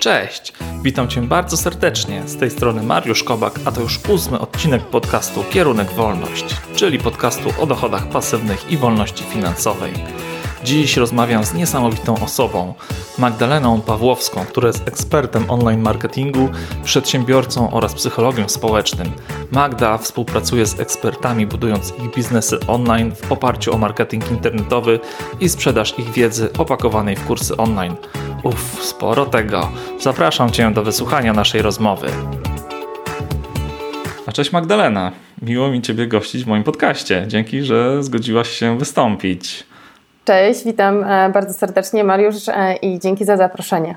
Cześć, witam Cię bardzo serdecznie. Z tej strony Mariusz Kobak, a to już ósmy odcinek podcastu Kierunek Wolność, czyli podcastu o dochodach pasywnych i wolności finansowej. Dziś rozmawiam z niesamowitą osobą, Magdaleną Pawłowską, która jest ekspertem online marketingu, przedsiębiorcą oraz psychologiem społecznym. Magda współpracuje z ekspertami, budując ich biznesy online w oparciu o marketing internetowy i sprzedaż ich wiedzy opakowanej w kursy online. Uff, sporo tego. Zapraszam Cię do wysłuchania naszej rozmowy. A cześć Magdalena. Miło mi Ciebie gościć w moim podcaście. Dzięki, że zgodziłaś się wystąpić. Cześć, witam e, bardzo serdecznie Mariusz e, i dzięki za zaproszenie.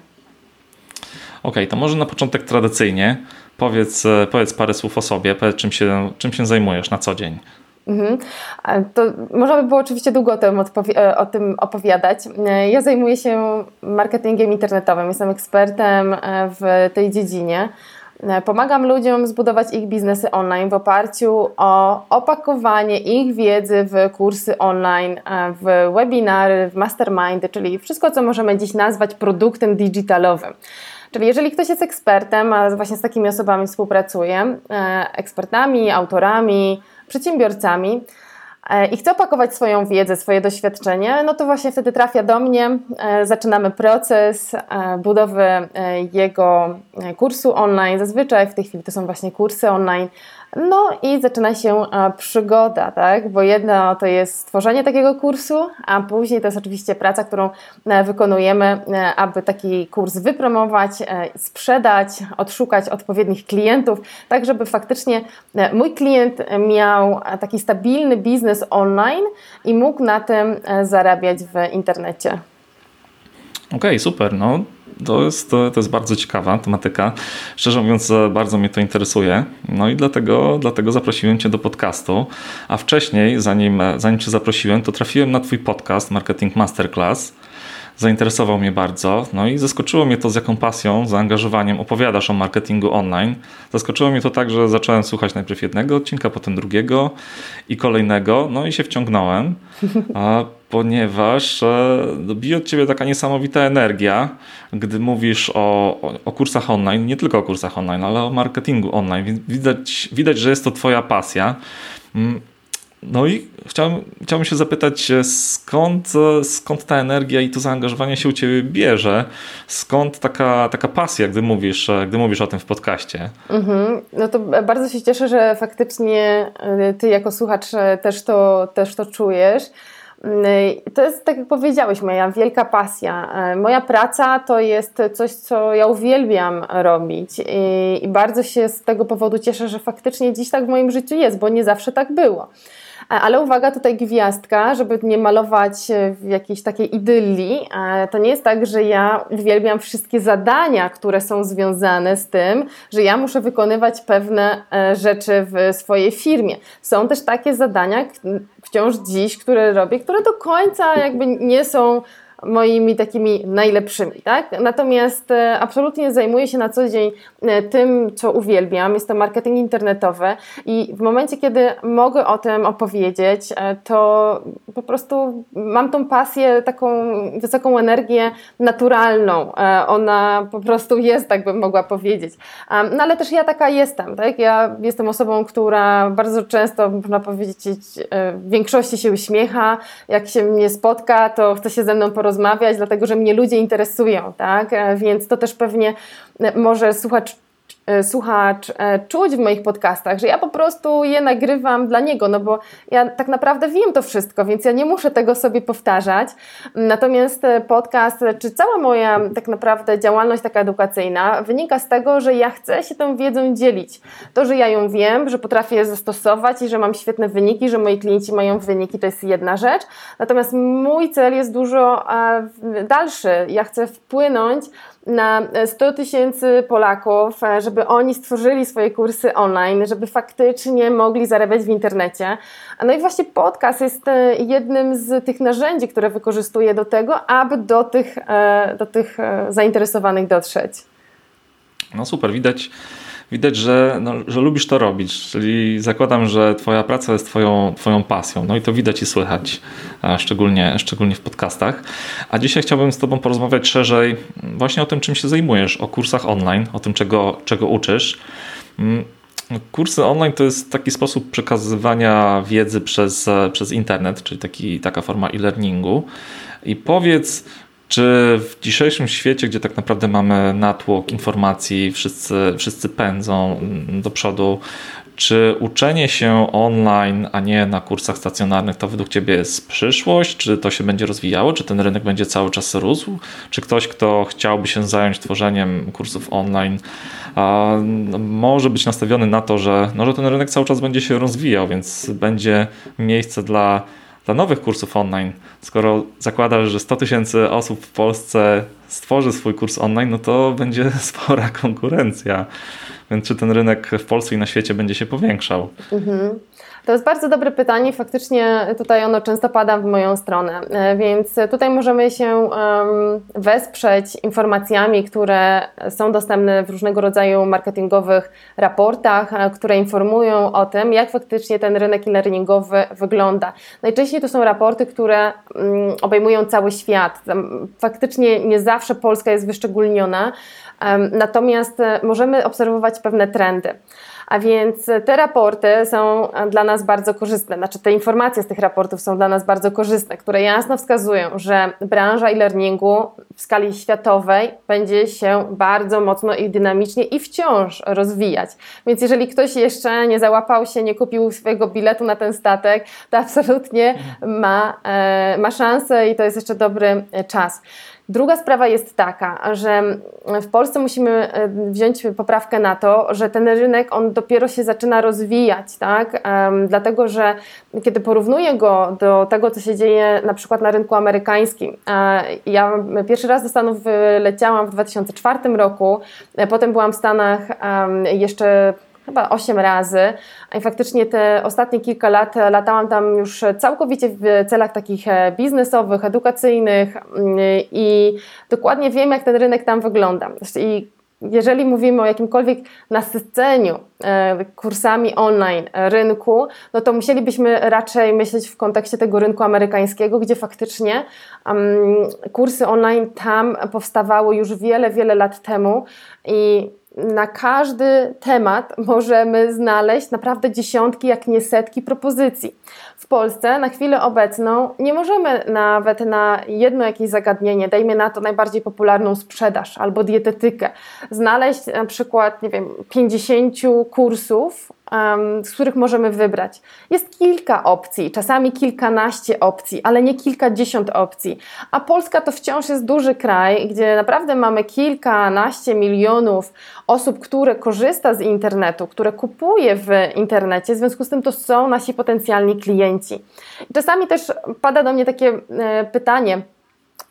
Ok, to może na początek tradycyjnie powiedz, e, powiedz parę słów o sobie, powiedz czym się, czym się zajmujesz na co dzień. Mhm. To można by było oczywiście długo o tym, o tym opowiadać. Ja zajmuję się marketingiem internetowym, jestem ekspertem w tej dziedzinie. E, pomagam ludziom zbudować ich biznesy online w oparciu o opakowanie ich wiedzy w kursy online, e, w webinary, w mastermindy, czyli wszystko, co możemy dziś nazwać produktem digitalowym. Czyli jeżeli ktoś jest ekspertem, a właśnie z takimi osobami współpracuje, e, ekspertami, autorami, przedsiębiorcami, E, i chce opakować swoją wiedzę, swoje doświadczenie, no to właśnie wtedy trafia do mnie. E, zaczynamy proces e, budowy jego kursu online. Zazwyczaj w tej chwili to są właśnie kursy online, no i zaczyna się e, przygoda, tak? Bo jedno to jest stworzenie takiego kursu, a później to jest oczywiście praca, którą e, wykonujemy, e, aby taki kurs wypromować, sprzedać, odszukać odpowiednich klientów, tak żeby faktycznie mój klient miał taki stabilny biznes online i mógł na tym zarabiać w internecie. Okej, okay, super. No, to jest, to, to jest bardzo ciekawa tematyka. Szczerze mówiąc, bardzo mnie to interesuje. No i dlatego, dlatego zaprosiłem Cię do podcastu. A wcześniej, zanim, zanim Cię zaprosiłem, to trafiłem na Twój podcast Marketing Masterclass zainteresował mnie bardzo. No i zaskoczyło mnie to, z jaką pasją, zaangażowaniem opowiadasz o marketingu online. Zaskoczyło mnie to tak, że zacząłem słuchać najpierw jednego odcinka, potem drugiego i kolejnego, no i się wciągnąłem, ponieważ e, bije od ciebie taka niesamowita energia, gdy mówisz o, o, kursach online, nie tylko o kursach online, ale o marketingu online. Widać, widać że jest to twoja pasja. Mm, no i chciałbym, chciałbym się zapytać, e, skąd, e, skąd ta energia i to zaangażowanie się u Ciebie bierze? Skąd taka, taka pasja, gdy mówisz, e, gdy mówisz o tym w podcaście? Mhm. No to bardzo się cieszę, że faktycznie Ty jako słuchacz też to, też to czujesz. Mm, to jest, tak jak powiedziałeś, moja wielka pasja. Moja praca to jest coś, co ja uwielbiam robić i, i bardzo się z tego powodu cieszę, że faktycznie dziś tak w moim życiu jest, bo nie zawsze tak było. E, ale uwaga, tutaj gwiazdka, żeby nie malować w jakiejś takiej idylii. E, to nie jest tak, że ja uwielbiam wszystkie zadania, które są związane z tym, że ja muszę wykonywać pewne e, rzeczy w swojej firmie. Są też takie zadania wciąż dziś, które robię, które do końca jakby nie są moimi takimi najlepszymi, tak? Natomiast e, absolutnie zajmuję się na co dzień e, tym, co uwielbiam. Jest to marketing internetowy i w momencie, kiedy mogę o tym opowiedzieć, e, to po prostu mam tą pasję, taką wysoką energię naturalną. Ona po prostu jest, tak bym mogła powiedzieć. No ale też ja taka jestem, tak? Ja jestem osobą, która bardzo często, można powiedzieć, w większości się uśmiecha. Jak się mnie spotka, to chce się ze mną porozmawiać porozmawiać, dlatego że mnie ludzie interesują, tak? E, więc to też pewnie e, może słuchacz słuchacz e, czuć w moich podcastach, że ja po prostu je nagrywam dla niego, no bo ja tak naprawdę wiem to wszystko, więc ja nie muszę tego sobie powtarzać. Natomiast e, podcast, czy cała moja tak naprawdę działalność taka edukacyjna wynika z tego, że ja chcę się tą wiedzą dzielić. To, że ja ją wiem, że potrafię je zastosować i że mam świetne wyniki, że moi klienci mają wyniki, to jest jedna rzecz. Natomiast mój cel jest dużo dalszy. Ja chcę wpłynąć na 100 tysięcy Polaków, e, żeby oni stworzyli swoje kursy online, żeby faktycznie mogli zarabiać w internecie. No i właśnie podcast jest e, jednym z tych narzędzi, które wykorzystuję do tego, aby do tych, e, do tych zainteresowanych dotrzeć. No super, widać widać, że, no, że lubisz to robić, czyli zakładam, że twoja praca jest twoją, twoją pasją, no i to widać i słychać, szczególnie, szczególnie w podcastach. A dzisiaj chciałbym z tobą porozmawiać szerzej właśnie o tym, czym się zajmujesz, o kursach online, o tym, czego, czego uczysz. Mm, kursy online to jest taki sposób przekazywania wiedzy przez, przez internet, czyli taki, taka forma e-learningu. I powiedz, czy w dzisiejszym świecie, gdzie tak naprawdę mamy natłok informacji, wszyscy, wszyscy pędzą do przodu, czy uczenie się online, a nie na kursach stacjonarnych, to według Ciebie jest przyszłość? Czy to się będzie rozwijało? Czy ten rynek będzie cały czas rósł? Czy ktoś, kto chciałby się zająć tworzeniem kursów online, no, może być nastawiony na to, że, no, że ten rynek cały czas będzie się rozwijał, więc będzie miejsce dla dla nowych kursów online, skoro zakładasz, że 100 tysięcy osób w Polsce stworzy swój kurs online, no to będzie spora konkurencja. Więc czy ten rynek w Polsce i na świecie będzie się powiększał? Mhm. To jest bardzo dobre pytanie. Faktycznie tutaj ono często pada w moją stronę, e, więc tutaj możemy się wesprzeć informacjami, które są dostępne w różnego rodzaju marketingowych raportach, e, które informują o tym, jak faktycznie ten rynek e-learningowy wygląda. Najczęściej to są raporty, które mm, obejmują cały świat. Faktycznie nie zawsze Polska jest wyszczególniona, natomiast e, możemy obserwować pewne trendy. A więc te raporty są dla nas bardzo korzystne, znaczy te informacje z tych raportów są dla nas bardzo korzystne, które jasno wskazują, że branża e-learningu w skali światowej będzie się bardzo mocno i dynamicznie i wciąż rozwijać. Więc jeżeli ktoś jeszcze nie załapał się, nie kupił swojego biletu na ten statek, to absolutnie ma, e, ma szansę i to jest jeszcze dobry czas. Druga sprawa jest taka, że w Polsce musimy e, wziąć poprawkę na to, że ten rynek on dopiero się zaczyna rozwijać, tak? dlatego, że kiedy porównuję go do tego, co się dzieje na przykład na rynku amerykańskim, ja pierwszy raz do Stanów leciałam w 2004 roku, e, potem byłam w Stanach jeszcze chyba 8 razy. I faktycznie te ostatnie kilka lat latałam tam już całkowicie w celach takich e, biznesowych, edukacyjnych mm, i dokładnie wiem, jak ten rynek tam wygląda. I jeżeli mówimy o jakimkolwiek nasyceniu e, kursami online rynku, no to musielibyśmy raczej myśleć w kontekście tego rynku amerykańskiego, gdzie faktycznie um, kursy online tam powstawały już wiele, wiele lat temu i na każdy temat możemy znaleźć naprawdę dziesiątki, jak nie setki propozycji. W Polsce na chwilę obecną nie możemy nawet na jedno jakieś zagadnienie, dajmy na to najbardziej popularną sprzedaż albo dietetykę, znaleźć na przykład, nie wiem, 50 kursów z których możemy wybrać. Jest kilka opcji, czasami kilkanaście opcji, ale nie kilkadziesiąt opcji. A Polska to wciąż jest duży kraj, gdzie naprawdę mamy kilkanaście milionów osób, które korzysta z internetu, które kupuje w internecie, w związku z tym to są nasi potencjalni klienci. Czasami też pada do mnie takie e, pytanie,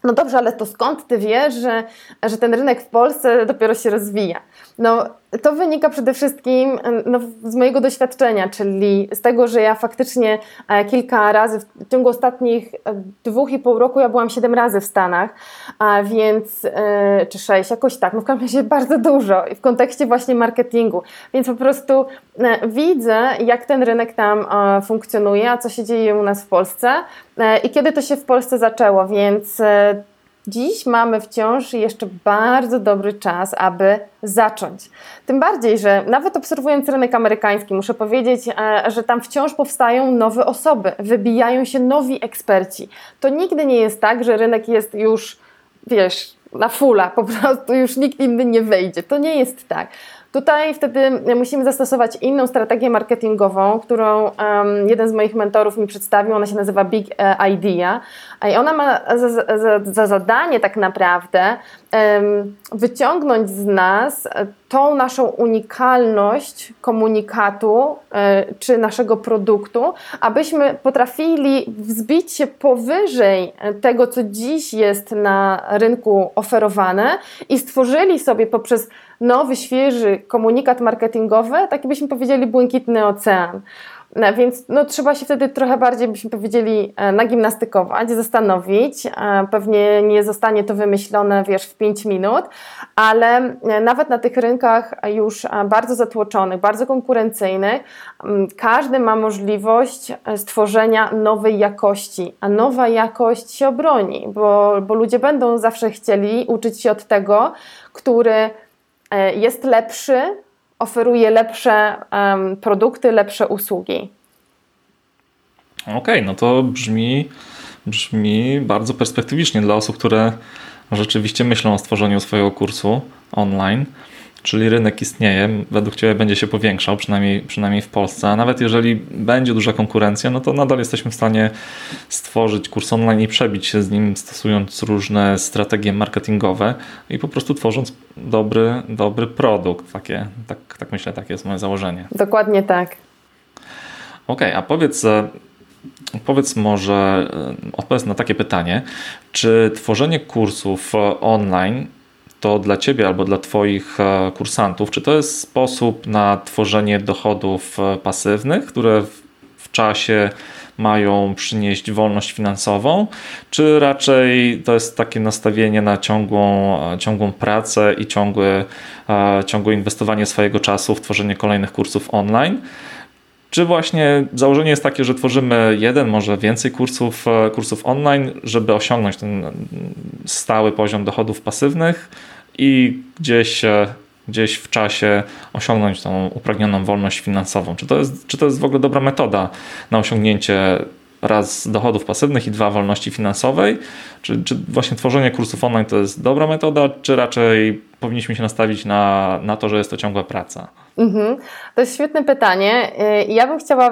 no dobrze, ale to skąd ty wiesz, że, że ten rynek w Polsce dopiero się rozwija? No, to wynika przede wszystkim no, z mojego doświadczenia, czyli z tego, że ja faktycznie e, kilka razy w ciągu ostatnich e, dwóch i pół roku ja byłam siedem razy w Stanach, a więc e, czy sześć, jakoś tak, no w każdym razie bardzo dużo w kontekście właśnie marketingu, więc po prostu widzę, jak ten rynek tam funkcjonuje, a co się dzieje u nas w Polsce i kiedy to się w Polsce zaczęło, więc Dziś mamy wciąż jeszcze bardzo dobry czas, aby zacząć. Tym bardziej, że nawet obserwując rynek amerykański, muszę powiedzieć, e, że tam wciąż powstają nowe osoby, wybijają się nowi eksperci. To nigdy nie jest tak, że rynek jest już, wiesz, na fula, po prostu już nikt inny nie wejdzie. To nie jest tak. Tutaj wtedy musimy zastosować inną strategię marketingową, którą um, jeden z moich mentorów mi przedstawił. Ona się nazywa Big e, Idea. I ona ma za, za, za zadanie tak naprawdę um, wyciągnąć z nas tą naszą unikalność komunikatu e, czy naszego produktu, abyśmy potrafili wzbić się powyżej tego, co dziś jest na rynku oferowane i stworzyli sobie poprzez nowy, świeży komunikat marketingowy, taki byśmy powiedzieli błękitny ocean. No, więc no, trzeba się wtedy trochę bardziej, byśmy powiedzieli, e, nagimnastykować, zastanowić. E, pewnie nie zostanie to wymyślone, wiesz, w 5 minut, ale e, nawet na tych rynkach już bardzo zatłoczonych, bardzo konkurencyjnych, każdy ma możliwość stworzenia nowej jakości, a nowa jakość się obroni, bo, bo ludzie będą zawsze chcieli uczyć się od tego, który jest lepszy, oferuje lepsze produkty, lepsze usługi. Okej, okay, no to brzmi, brzmi bardzo perspektywicznie dla osób, które rzeczywiście myślą o stworzeniu swojego kursu online. Czyli rynek istnieje, według Ciebie będzie się powiększał, przynajmniej, przynajmniej w Polsce. A nawet jeżeli będzie duża konkurencja, no to nadal jesteśmy w stanie stworzyć kurs online i przebić się z nim, stosując różne strategie marketingowe i po prostu tworząc dobry, dobry produkt. Takie, tak, tak myślę, takie jest moje założenie. Dokładnie tak. Okej, okay, a powiedz, e, powiedz może, e, odpowiedz na takie pytanie, czy tworzenie kursów online to dla Ciebie albo dla Twoich e, kursantów, czy to jest sposób na tworzenie dochodów e, pasywnych, które w czasie mają przynieść wolność finansową, czy raczej to jest takie nastawienie na ciągłą, e, ciągłą pracę i ciągłe, ciągłe inwestowanie swojego czasu w tworzenie kolejnych kursów online? Czy właśnie założenie jest takie, że tworzymy jeden, może więcej kursów, kursów online, żeby osiągnąć ten stały poziom dochodów pasywnych, i gdzieś, gdzieś w czasie osiągnąć tą upragnioną wolność finansową. Czy to, jest, czy to jest w ogóle dobra metoda na osiągnięcie raz dochodów pasywnych i dwa wolności finansowej? Czy, czy właśnie tworzenie kursów online to jest dobra metoda, czy raczej powinniśmy się nastawić na, na to, że jest to ciągła praca? Mhm. To jest świetne pytanie. Y, ja bym chciała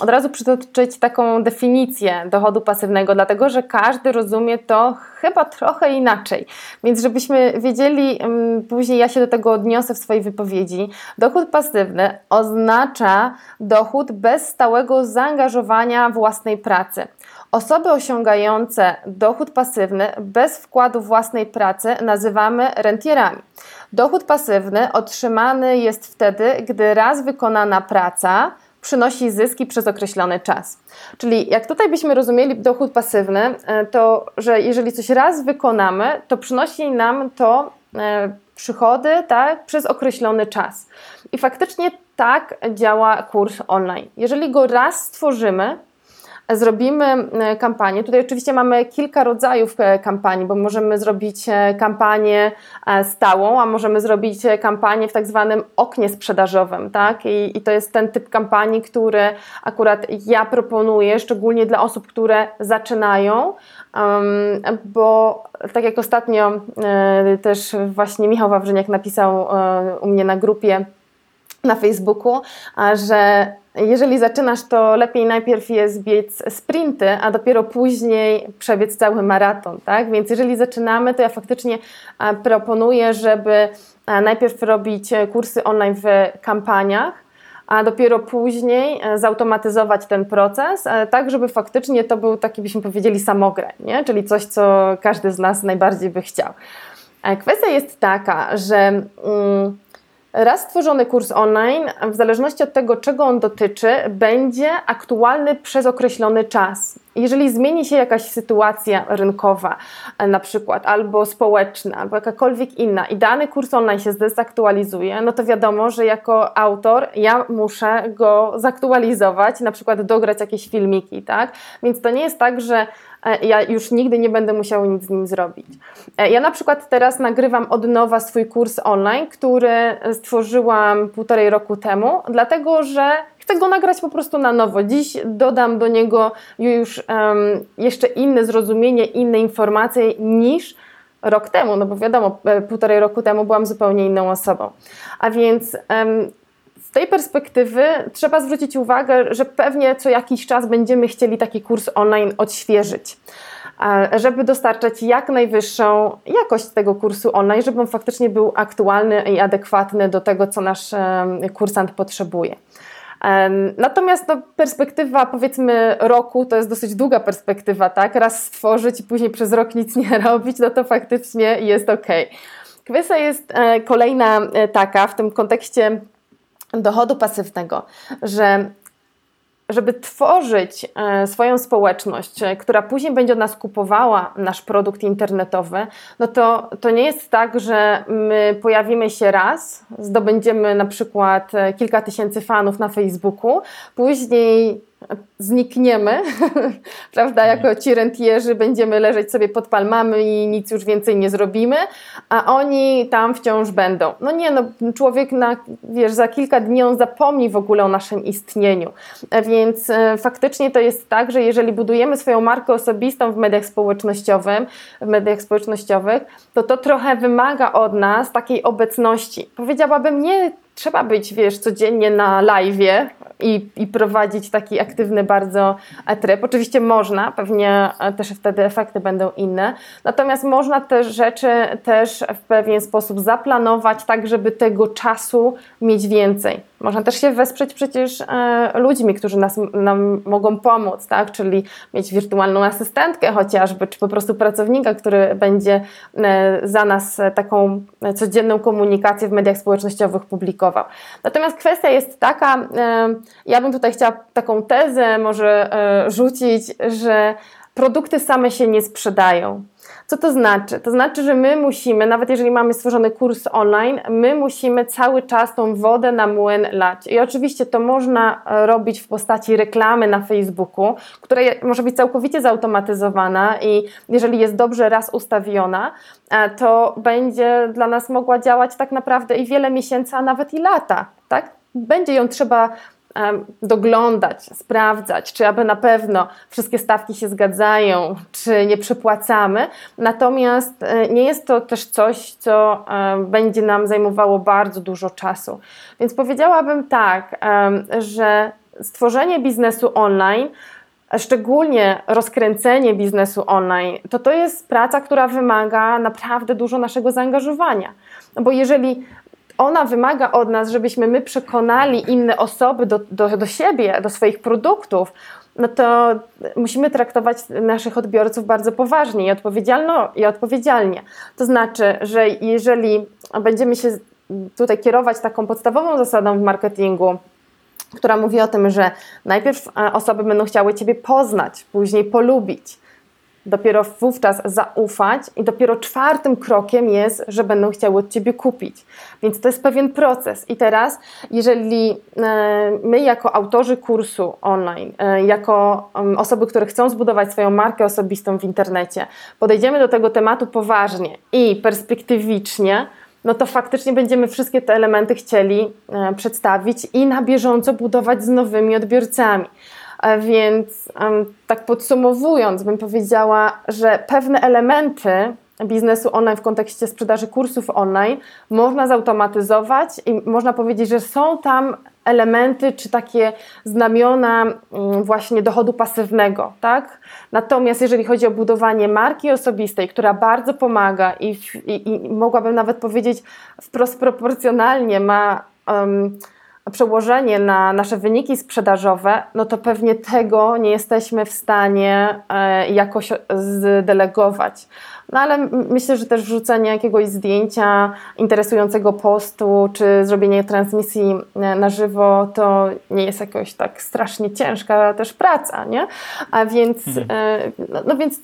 od razu przytoczyć taką definicję dochodu pasywnego, dlatego że każdy rozumie to chyba trochę inaczej. Więc żebyśmy wiedzieli, później ja się do tego odniosę w swojej wypowiedzi. Dochód pasywny oznacza dochód bez stałego zaangażowania własnej pracy. Osoby osiągające dochód pasywny bez wkładu własnej pracy nazywamy rentierami. Dochód pasywny otrzymany jest wtedy, gdy raz wykonana praca przynosi zyski przez określony czas. Czyli jak tutaj byśmy rozumieli dochód pasywny, e, to że jeżeli coś raz wykonamy, to przynosi nam to e, przychody tak, przez określony czas. I faktycznie tak działa kurs online. Jeżeli go raz stworzymy, zrobimy e, kampanię. Tutaj oczywiście mamy kilka rodzajów e, kampanii, bo możemy zrobić e, kampanię stałą, a możemy zrobić kampanię w tak zwanym oknie sprzedażowym, tak? I, i to jest ten typ kampanii, który akurat ja proponuję, szczególnie dla osób, które zaczynają, bo tak jak ostatnio też właśnie Michał Wawrzyniak napisał u mnie na grupie na Facebooku, że jeżeli zaczynasz, to lepiej najpierw jest biec sprinty, a dopiero później przebiec cały maraton, tak? Więc jeżeli zaczynamy, to ja faktycznie proponuję, żeby najpierw robić kursy online w kampaniach, a dopiero później e, zautomatyzować ten proces, e, tak żeby faktycznie to był taki, byśmy powiedzieli, samograj, nie? czyli coś, co każdy z nas najbardziej by chciał. E, kwestia jest taka, że mm, Raz stworzony kurs online, w zależności od tego, czego on dotyczy, będzie aktualny przez określony czas. Jeżeli zmieni się jakaś sytuacja rynkowa, e, na przykład, albo społeczna, albo jakakolwiek inna, i dany kurs online się zdezaktualizuje, no to wiadomo, że jako autor ja muszę go zaktualizować, na przykład dograć jakieś filmiki, tak? Więc to nie jest tak, że E, ja już nigdy nie będę musiała nic z nim zrobić. E, ja na przykład teraz nagrywam od nowa swój kurs online, który stworzyłam półtorej roku temu, dlatego że chcę go nagrać po prostu na nowo. Dziś dodam do niego już um, jeszcze inne zrozumienie, inne informacje niż rok temu, no bo wiadomo, e, półtorej roku temu byłam zupełnie inną osobą. A więc um, z tej perspektywy trzeba zwrócić uwagę, że pewnie co jakiś czas będziemy chcieli taki kurs online odświeżyć żeby dostarczać jak najwyższą jakość tego kursu online, żeby on faktycznie był aktualny i adekwatny do tego, co nasz kursant potrzebuje. Natomiast no, perspektywa powiedzmy roku to jest dosyć długa perspektywa, tak? Raz stworzyć i później przez rok nic nie robić, no to faktycznie jest ok. Kwestia jest e, kolejna e, taka w tym kontekście dochodu pasywnego, że żeby tworzyć e, swoją społeczność, e, która później będzie od nas kupowała nasz produkt internetowy, no to, to nie jest tak, że my pojawimy się raz, zdobędziemy na przykład e, kilka tysięcy fanów na Facebooku, później znikniemy, prawda, jako ci rentierzy będziemy leżeć sobie pod palmami i nic już więcej nie zrobimy, a oni tam wciąż będą. No nie, no człowiek na, wiesz, za kilka dni on zapomni w ogóle o naszym istnieniu, więc e, faktycznie to jest tak, że jeżeli budujemy swoją markę osobistą w mediach społecznościowych, w mediach społecznościowych, to to trochę wymaga od nas takiej obecności. Powiedziałabym nie trzeba być, wiesz, codziennie na live i, i prowadzić taki aktywny bardzo tryb. Oczywiście można, pewnie też wtedy efekty będą inne. Natomiast można te rzeczy też w pewien sposób zaplanować, tak żeby tego czasu mieć więcej. Można też się wesprzeć przecież e, ludźmi, którzy nas, nam mogą pomóc, tak? czyli mieć wirtualną asystentkę chociażby, czy po prostu pracownika, który będzie e, za nas taką codzienną komunikację w mediach społecznościowych publikował. Natomiast kwestia jest taka, e, ja bym tutaj chciała taką tezę może rzucić, że produkty same się nie sprzedają. Co to znaczy? To znaczy, że my musimy, nawet jeżeli mamy stworzony kurs online, my musimy cały czas tą wodę na młyn lać. I oczywiście to można e, robić w postaci reklamy na Facebooku, która może być całkowicie zautomatyzowana i jeżeli jest dobrze raz ustawiona, e, to będzie dla nas mogła działać tak naprawdę i wiele miesięcy, a nawet i lata. Tak? Będzie ją trzeba doglądać, sprawdzać, czy aby na pewno wszystkie stawki się zgadzają, czy nie przepłacamy. Natomiast e, nie jest to też coś, co będzie nam zajmowało bardzo dużo czasu. Więc powiedziałabym tak, że stworzenie biznesu online szczególnie rozkręcenie biznesu online, to to jest praca, która wymaga naprawdę dużo naszego zaangażowania. Bo jeżeli ona wymaga od nas, żebyśmy my przekonali inne osoby do, do, do siebie, do swoich produktów, no to musimy traktować naszych odbiorców bardzo poważnie i, odpowiedzialno, i odpowiedzialnie. To znaczy, że jeżeli będziemy się tutaj kierować taką podstawową zasadą w marketingu, która mówi o tym, że najpierw e, osoby będą chciały Ciebie poznać, później polubić, dopiero wówczas zaufać i dopiero czwartym krokiem jest, że będą chciały od Ciebie kupić. Więc to jest pewien proces. I teraz, jeżeli e, my jako autorzy kursu online, e, jako osoby, które chcą zbudować swoją markę osobistą w internecie, podejdziemy do tego tematu poważnie i perspektywicznie, no to faktycznie będziemy wszystkie te elementy chcieli e, przedstawić i na bieżąco budować z nowymi odbiorcami. Więc tak podsumowując, bym powiedziała, że pewne elementy biznesu online w kontekście sprzedaży kursów online można zautomatyzować i można powiedzieć, że są tam elementy czy takie znamiona mm, właśnie dochodu pasywnego, tak? Natomiast jeżeli chodzi o budowanie marki osobistej, która bardzo pomaga i, i, i mogłabym nawet powiedzieć wprost proporcjonalnie ma um, przełożenie na nasze wyniki sprzedażowe, no to pewnie tego nie jesteśmy w stanie e, jakoś zdelegować. No ale myślę, że też wrzucenie jakiegoś zdjęcia, interesującego postu, czy zrobienie transmisji e, na żywo, to nie jest jakoś tak strasznie ciężka też praca, nie? A więc, mhm. E, no, no więc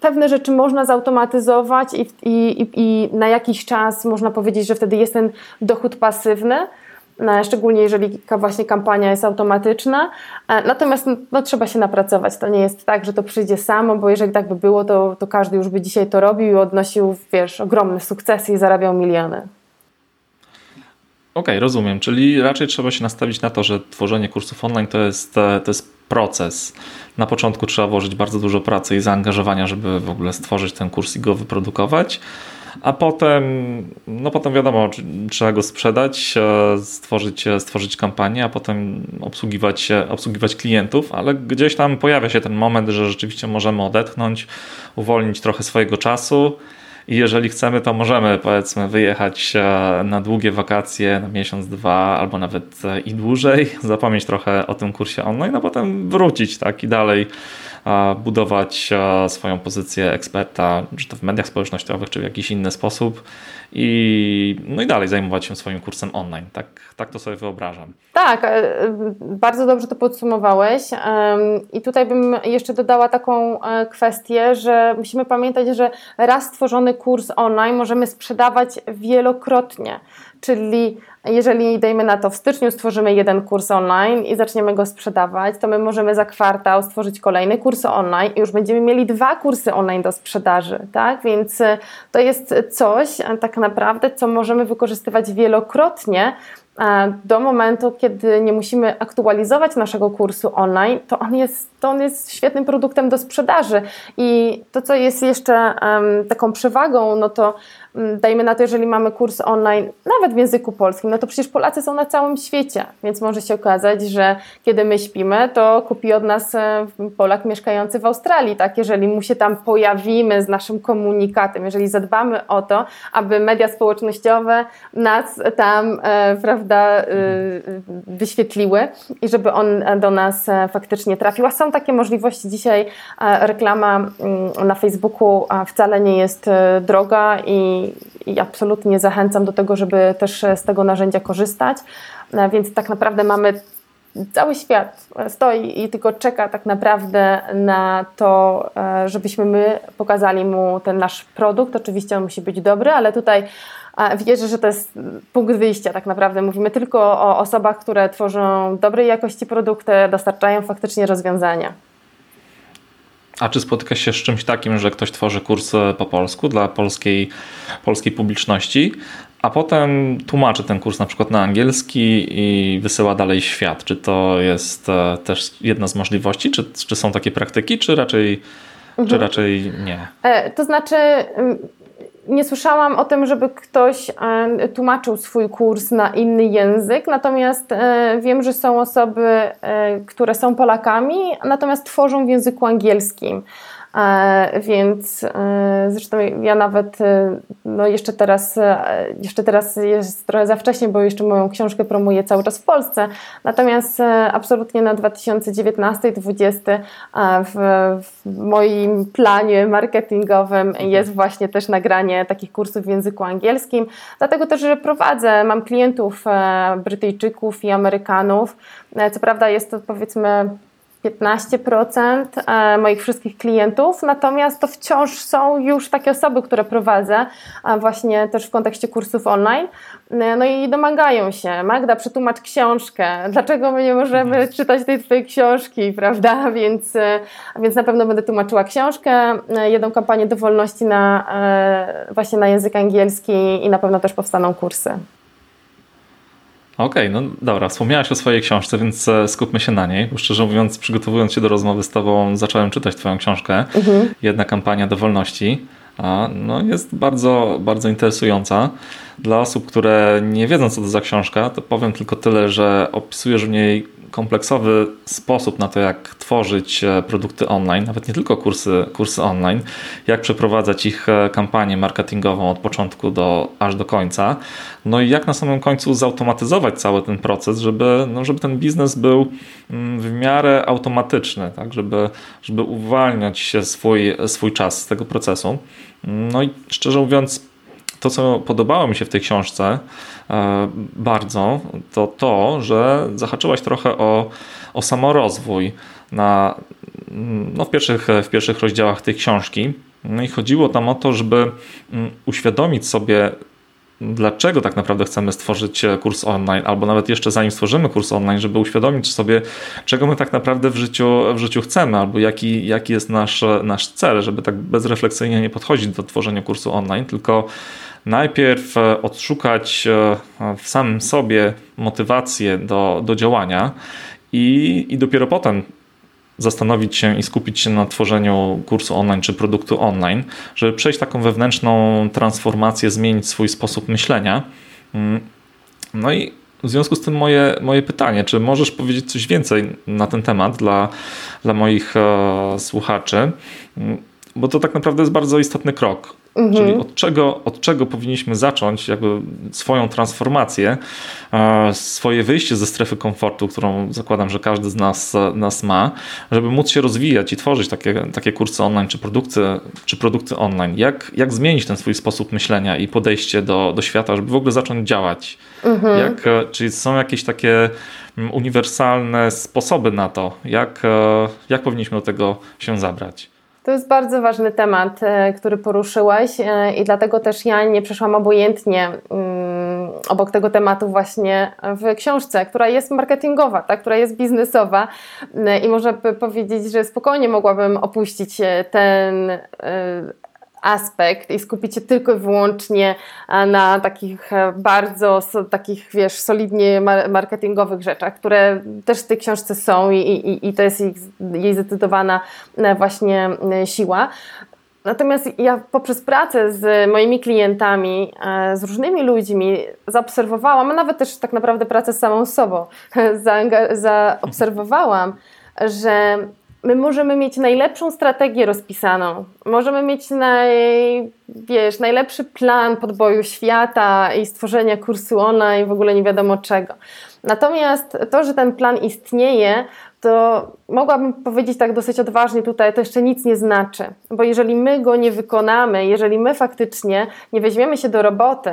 pewne rzeczy można zautomatyzować i, i, i na jakiś czas można powiedzieć, że wtedy jest ten dochód pasywny, szczególnie jeżeli właśnie kampania jest automatyczna. E, natomiast no, no, trzeba się napracować. To nie jest tak, że to przyjdzie samo, bo jeżeli tak by było, to, to każdy już by dzisiaj to robił i odnosił, wiesz, ogromne sukcesy i zarabiał miliony. Okej, okay, rozumiem. Czyli raczej trzeba się nastawić na to, że tworzenie kursów online to jest, e, to jest proces. Na początku trzeba włożyć bardzo dużo pracy i zaangażowania, żeby w ogóle stworzyć ten kurs i go wyprodukować a potem, no potem wiadomo, trzeba go sprzedać, e, stworzyć, e, stworzyć kampanię, a potem obsługiwać, obsługiwać klientów, ale gdzieś tam pojawia się ten moment, że rzeczywiście możemy odetchnąć, uwolnić trochę swojego czasu i jeżeli chcemy, to możemy powiedzmy wyjechać e, na długie wakacje, na miesiąc, dwa albo nawet i dłużej, zapomnieć trochę o tym kursie online, a potem wrócić tak i dalej budować swoją pozycję eksperta, czy to w mediach społecznościowych, czy w jakiś inny sposób i, no i dalej zajmować się swoim kursem online. Tak, tak to sobie wyobrażam. Tak, e, bardzo dobrze to podsumowałeś. I tutaj bym jeszcze dodała taką e, kwestię, że musimy pamiętać, że raz stworzony kurs online możemy sprzedawać wielokrotnie. Czyli jeżeli dajmy na to w styczniu stworzymy jeden kurs online i zaczniemy go sprzedawać, to my możemy za kwartał stworzyć kolejny kurs online i już będziemy mieli dwa kursy online do sprzedaży, tak? Więc e, to jest coś tak naprawdę, co możemy wykorzystywać wielokrotnie, do momentu, kiedy nie musimy aktualizować naszego kursu online, to on jest, to on jest świetnym produktem do sprzedaży. I to, co jest jeszcze um, taką przewagą, no to dajmy na to, jeżeli mamy kurs online, nawet w języku polskim, no to przecież Polacy są na całym świecie, więc może się okazać, że kiedy my śpimy, to kupi od nas e, Polak mieszkający w Australii, tak? Jeżeli mu się tam pojawimy z naszym komunikatem, jeżeli zadbamy o to, aby media społecznościowe nas tam, e, prawda, y, wyświetliły i żeby on do nas e, faktycznie trafił. A są takie możliwości. Dzisiaj e, reklama mm, na Facebooku wcale nie jest e, droga i, i absolutnie zachęcam do tego, żeby też z tego narzędzia korzystać. Więc tak naprawdę mamy cały świat stoi i tylko czeka tak naprawdę na to, żebyśmy my pokazali mu ten nasz produkt. Oczywiście on musi być dobry, ale tutaj wierzę, że to jest punkt wyjścia tak naprawdę. Mówimy tylko o osobach, które tworzą dobrej jakości produkty, dostarczają faktycznie rozwiązania. A czy spotykasz się z czymś takim, że ktoś tworzy kurs po polsku dla polskiej, polskiej publiczności, a potem tłumaczy ten kurs na przykład na angielski i wysyła dalej świat? Czy to jest e, też jedna z możliwości? Czy, czy są takie praktyki, czy raczej, mhm. czy raczej nie? E, to znaczy, nie słyszałam o tym, żeby ktoś e, tłumaczył swój kurs na inny język, natomiast e, wiem, że są osoby, e, które są Polakami, natomiast tworzą w języku angielskim. E, więc e, zresztą ja nawet e, no jeszcze teraz jeszcze teraz jest trochę za wcześnie, bo jeszcze moją książkę promuję cały czas w Polsce. Natomiast absolutnie na 2019-2020 w, w moim planie marketingowym jest właśnie też nagranie takich kursów w języku angielskim. Dlatego też, że prowadzę, mam klientów Brytyjczyków i Amerykanów. Co prawda jest to powiedzmy 15% e, moich wszystkich klientów, natomiast to wciąż są już takie osoby, które prowadzę, właśnie też w kontekście kursów online. E, no i domagają się, Magda, przetłumacz książkę, dlaczego my nie możemy mhm. czytać tej twojej książki, prawda? Więc, e, więc na pewno będę tłumaczyła książkę, jedną kampanię do wolności na, właśnie na język angielski i na pewno też powstaną kursy. Okej, okay, no dobra, wspomniałaś o swojej książce, więc e, skupmy się na niej. Bo szczerze mówiąc, przygotowując się do rozmowy z Tobą, zacząłem czytać Twoją książkę. Mhm. Jedna kampania do wolności. A, no jest bardzo, bardzo interesująca. Dla osób, które nie wiedzą, co to za książka, to powiem tylko tyle, że opisujesz w niej kompleksowy sposób na to, jak tworzyć e, produkty online, nawet nie tylko kursy, kursy online, jak przeprowadzać ich e, kampanię marketingową od początku do, aż do końca, no i jak na samym końcu zautomatyzować cały ten proces, żeby, no, żeby ten biznes był mm, w miarę automatyczny, tak, żeby, żeby uwalniać swój, swój czas z tego procesu. No i szczerze mówiąc, to, co podobało mi się w tej książce e, bardzo, to to, że zahaczyłaś trochę o, o samorozwój na, no w, pierwszych, w pierwszych rozdziałach tej książki. No i chodziło tam o to, żeby mm, uświadomić sobie, dlaczego tak naprawdę chcemy stworzyć kurs online, albo nawet jeszcze zanim stworzymy kurs online, żeby uświadomić sobie, czego my tak naprawdę w życiu, w życiu chcemy, albo jaki, jaki jest nasz, nasz cel, żeby tak bezrefleksyjnie nie podchodzić do tworzenia kursu online, tylko najpierw e, odszukać e, w samym sobie motywację do, do działania i, i dopiero potem zastanowić się i skupić się na tworzeniu kursu online czy produktu online, żeby przejść taką wewnętrzną transformację, zmienić swój sposób myślenia. Mm, no i w związku z tym moje, moje pytanie, czy możesz powiedzieć coś więcej na ten temat dla, dla moich e, słuchaczy? Bo to tak naprawdę jest bardzo istotny krok. Mhm. Czyli od czego, od czego powinniśmy zacząć jakby swoją transformację, e, swoje wyjście ze strefy komfortu, którą zakładam, że każdy z nas, nas ma, żeby móc się rozwijać i tworzyć takie, takie kursy online czy produkty, czy produkty online. Jak, jak zmienić ten swój sposób myślenia i podejście do, do świata, żeby w ogóle zacząć działać? Mhm. Jak, e, czy są jakieś takie mm, uniwersalne sposoby na to, jak, e, jak powinniśmy do tego się zabrać? To jest bardzo ważny temat, e, który poruszyłeś e, i dlatego też ja nie przeszłam obojętnie mm, obok tego tematu właśnie w książce, która jest marketingowa, tak, która jest biznesowa. E, i można powiedzieć, że spokojnie mogłabym opuścić ten aspekt i skupić się tylko i wyłącznie na takich e, bardzo takich, wiesz, solidnie marketingowych rzeczach, które też w tej książce są i, i, i to jest jej, jej zdecydowana e, właśnie e, siła. Natomiast ja poprzez pracę z moimi klientami, z różnymi ludźmi zaobserwowałam, a nawet też tak naprawdę pracę z samą sobą, zaobserwowałam, że my możemy mieć najlepszą strategię rozpisaną, możemy mieć naj, wiesz, najlepszy plan podboju świata i stworzenia kursu online, w ogóle nie wiadomo czego. Natomiast to, że ten plan istnieje, to mogłabym powiedzieć tak dosyć odważnie tutaj, to jeszcze nic nie znaczy, bo jeżeli my go nie wykonamy, jeżeli my faktycznie nie weźmiemy się do roboty,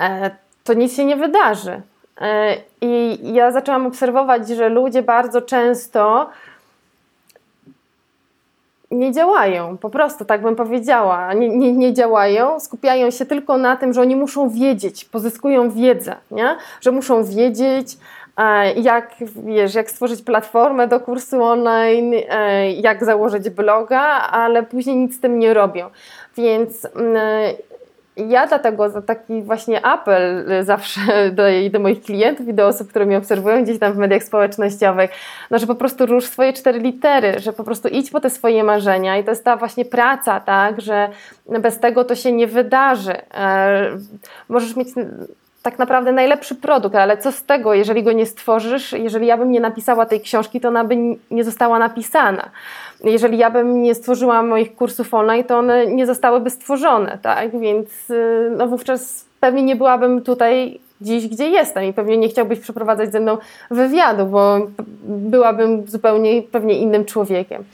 e, to nic się nie wydarzy. E, I ja zaczęłam obserwować, że ludzie bardzo często nie działają, po prostu tak bym powiedziała, nie, nie, nie, działają, skupiają się tylko na tym, że oni muszą wiedzieć, pozyskują wiedzę, nie? że muszą wiedzieć, e, jak, wiesz, jak stworzyć platformę do kursu online, e, jak założyć bloga, ale później nic z tym nie robią. Więc mm, ja dlatego za taki właśnie apel zawsze do, do moich klientów i do osób, które mnie obserwują gdzieś tam w mediach społecznościowych, no, że po prostu rusz swoje cztery litery, że po prostu idź po te swoje marzenia i to jest ta właśnie praca, tak, że bez tego to się nie wydarzy. E, możesz mieć tak naprawdę najlepszy produkt, ale co z tego, jeżeli go nie stworzysz, jeżeli ja bym nie napisała tej książki, to ona by nie została napisana. Jeżeli ja bym nie stworzyła moich kursów online, to one nie zostałyby stworzone, tak? Więc y, no wówczas pewnie nie byłabym tutaj dziś, gdzie jestem i pewnie nie chciałbyś przeprowadzać ze mną wywiadu, bo byłabym zupełnie pewnie innym człowiekiem.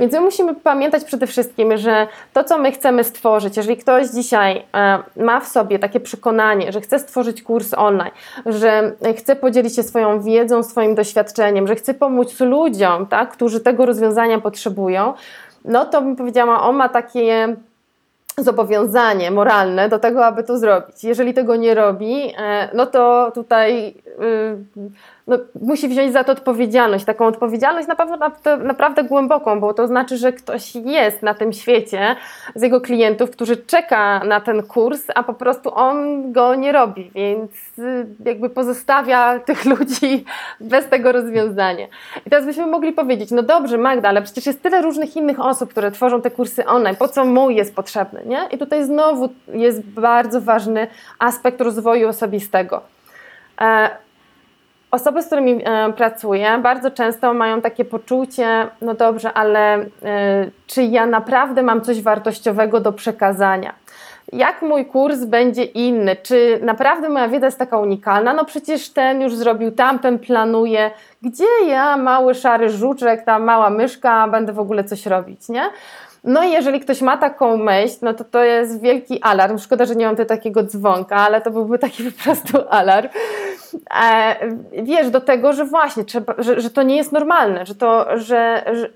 Więc my musimy pamiętać przede wszystkim, że to, co my chcemy stworzyć, jeżeli ktoś dzisiaj e, ma w sobie takie przekonanie, że chce stworzyć kurs online, że chce podzielić się swoją wiedzą, swoim doświadczeniem, że chce pomóc ludziom, tak, którzy tego rozwiązania potrzebują, no to bym powiedziała, on ma takie zobowiązanie moralne do tego, aby to zrobić. Jeżeli tego nie robi, e, no to tutaj y, no, musi wziąć za to odpowiedzialność, taką odpowiedzialność naprawdę, naprawdę głęboką, bo to znaczy, że ktoś jest na tym świecie z jego klientów, którzy czeka na ten kurs, a po prostu on go nie robi, więc y, jakby pozostawia tych ludzi bez tego rozwiązania. I teraz byśmy mogli powiedzieć, no dobrze Magda, ale przecież jest tyle różnych innych osób, które tworzą te kursy online, po co mój jest potrzebny, nie? I tutaj znowu jest bardzo ważny aspekt rozwoju osobistego. E, Osoby, z którymi e, pracuję, bardzo często mają takie poczucie, no dobrze, ale e, czy ja naprawdę mam coś wartościowego do przekazania? Jak mój kurs będzie inny? Czy naprawdę moja wiedza jest taka unikalna? No przecież ten już zrobił, tamten planuje. Gdzie ja, mały szary żuczek, ta mała myszka, będę w ogóle coś robić, nie? No i jeżeli ktoś ma taką myśl, no to to jest wielki alarm. Szkoda, że nie mam tu takiego dzwonka, ale to byłby taki po prostu alarm. E, wiesz, do tego, że właśnie, trzeba, że, że to nie jest normalne, że to, że, że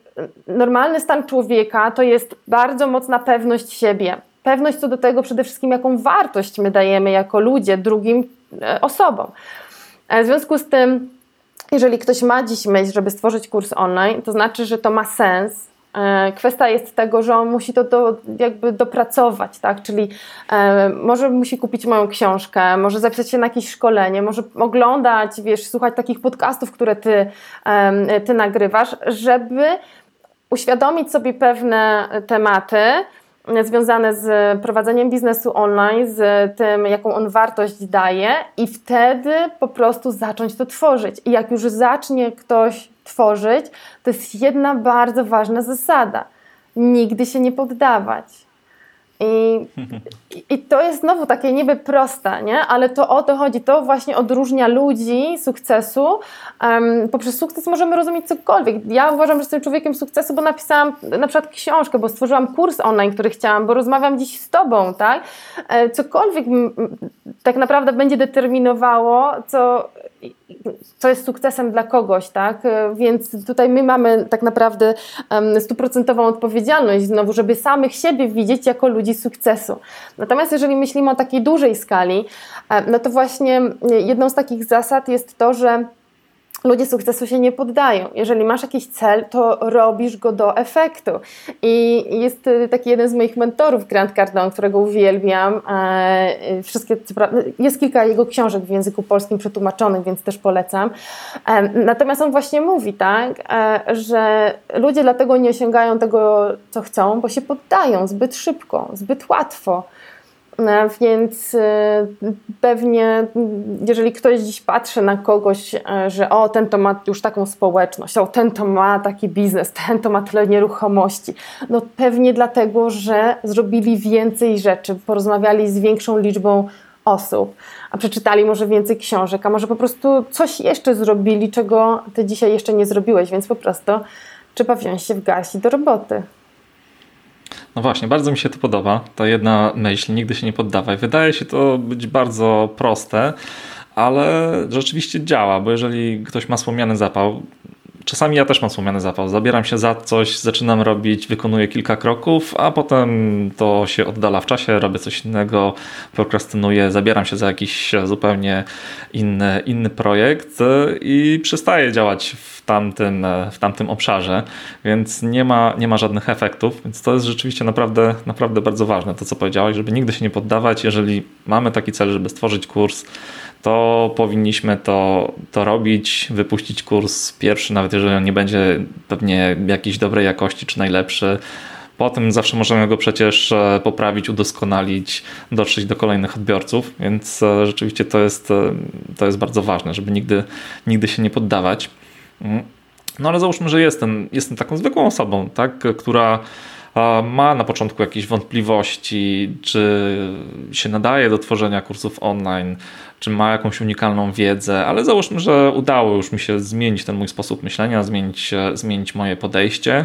normalny stan człowieka to jest bardzo mocna pewność siebie. Pewność co do tego przede wszystkim, jaką wartość my dajemy jako ludzie drugim e, osobom. E, w związku z tym, jeżeli ktoś ma dziś myśl, żeby stworzyć kurs online, to znaczy, że to ma sens, kwestia jest tego, że on musi to do, jakby dopracować, tak? Czyli e, może musi kupić moją książkę, może zapisać się na jakieś szkolenie, może oglądać, wiesz, słuchać takich podcastów, które ty, e, ty nagrywasz, żeby uświadomić sobie pewne tematy, związane z prowadzeniem biznesu online, z tym, jaką on wartość daje, i wtedy po prostu zacząć to tworzyć. I jak już zacznie ktoś tworzyć, to jest jedna bardzo ważna zasada. nigdy się nie poddawać. I, I to jest znowu takie niby proste, nie? ale to o to chodzi. To właśnie odróżnia ludzi sukcesu. Um, poprzez sukces możemy rozumieć cokolwiek. Ja uważam, że jestem człowiekiem sukcesu, bo napisałam na przykład książkę, bo stworzyłam kurs online, który chciałam, bo rozmawiam dziś z Tobą, tak? E, cokolwiek tak naprawdę będzie determinowało, co co jest sukcesem dla kogoś, tak? E, więc tutaj my mamy tak naprawdę stuprocentową odpowiedzialność znowu, żeby samych siebie widzieć jako ludzi sukcesu. Natomiast jeżeli myślimy o takiej dużej skali, e, no to właśnie jedną z takich zasad jest to, że ludzie sukcesu się nie poddają. Jeżeli masz jakiś cel, to robisz go do efektu. I jest y, taki jeden z moich mentorów, Grant Cardone, którego uwielbiam. E, wszystkie, jest kilka jego książek w języku polskim przetłumaczonych, więc też polecam. Natomiast on właśnie mówi, tak, e, że ludzie dlatego nie osiągają tego, co chcą, bo się poddają zbyt szybko, zbyt łatwo. E, więc e, pewnie, jeżeli ktoś dziś patrzy na kogoś, e, że o, ten to ma już taką społeczność, o, ten to ma taki biznes, ten to ma tyle nieruchomości, no pewnie dlatego, że zrobili więcej rzeczy, porozmawiali z większą liczbą osób, a przeczytali może więcej książek, a może po prostu coś jeszcze zrobili, czego ty dzisiaj jeszcze nie zrobiłeś, więc po prostu trzeba wziąć się w garści do roboty. No właśnie, bardzo mi się to podoba. Ta jedna myśl, nigdy się nie poddawaj. Wydaje się to być bardzo proste, ale rzeczywiście działa, bo jeżeli ktoś ma słomiany zapał, Czasami ja też mam słomiany zapał. Zabieram się za coś, zaczynam robić, wykonuję kilka kroków, a potem to się oddala w czasie, robię coś innego, prokrastynuję, zabieram się za jakiś zupełnie inny, inny projekt i przestaję działać w tamtym, w tamtym obszarze, więc nie ma, nie ma żadnych efektów, więc to jest rzeczywiście naprawdę, naprawdę bardzo ważne, to co powiedziałeś, żeby nigdy się nie poddawać, jeżeli mamy taki cel, żeby stworzyć kurs, to powinniśmy to, to robić, wypuścić kurs pierwszy, nawet jeżeli on nie będzie pewnie jakiejś dobrej jakości czy najlepszy. Potem zawsze możemy go przecież e, poprawić, udoskonalić, dotrzeć do kolejnych odbiorców, więc e, rzeczywiście to jest, e, to jest bardzo ważne, żeby nigdy, nigdy się nie poddawać. Mm. No ale załóżmy, że jestem, jestem taką zwykłą osobą, tak, która ma na początku jakieś wątpliwości, czy się nadaje do tworzenia kursów online, czy ma jakąś unikalną wiedzę, ale załóżmy, że udało już mi się zmienić ten mój sposób myślenia, zmienić, zmienić moje podejście.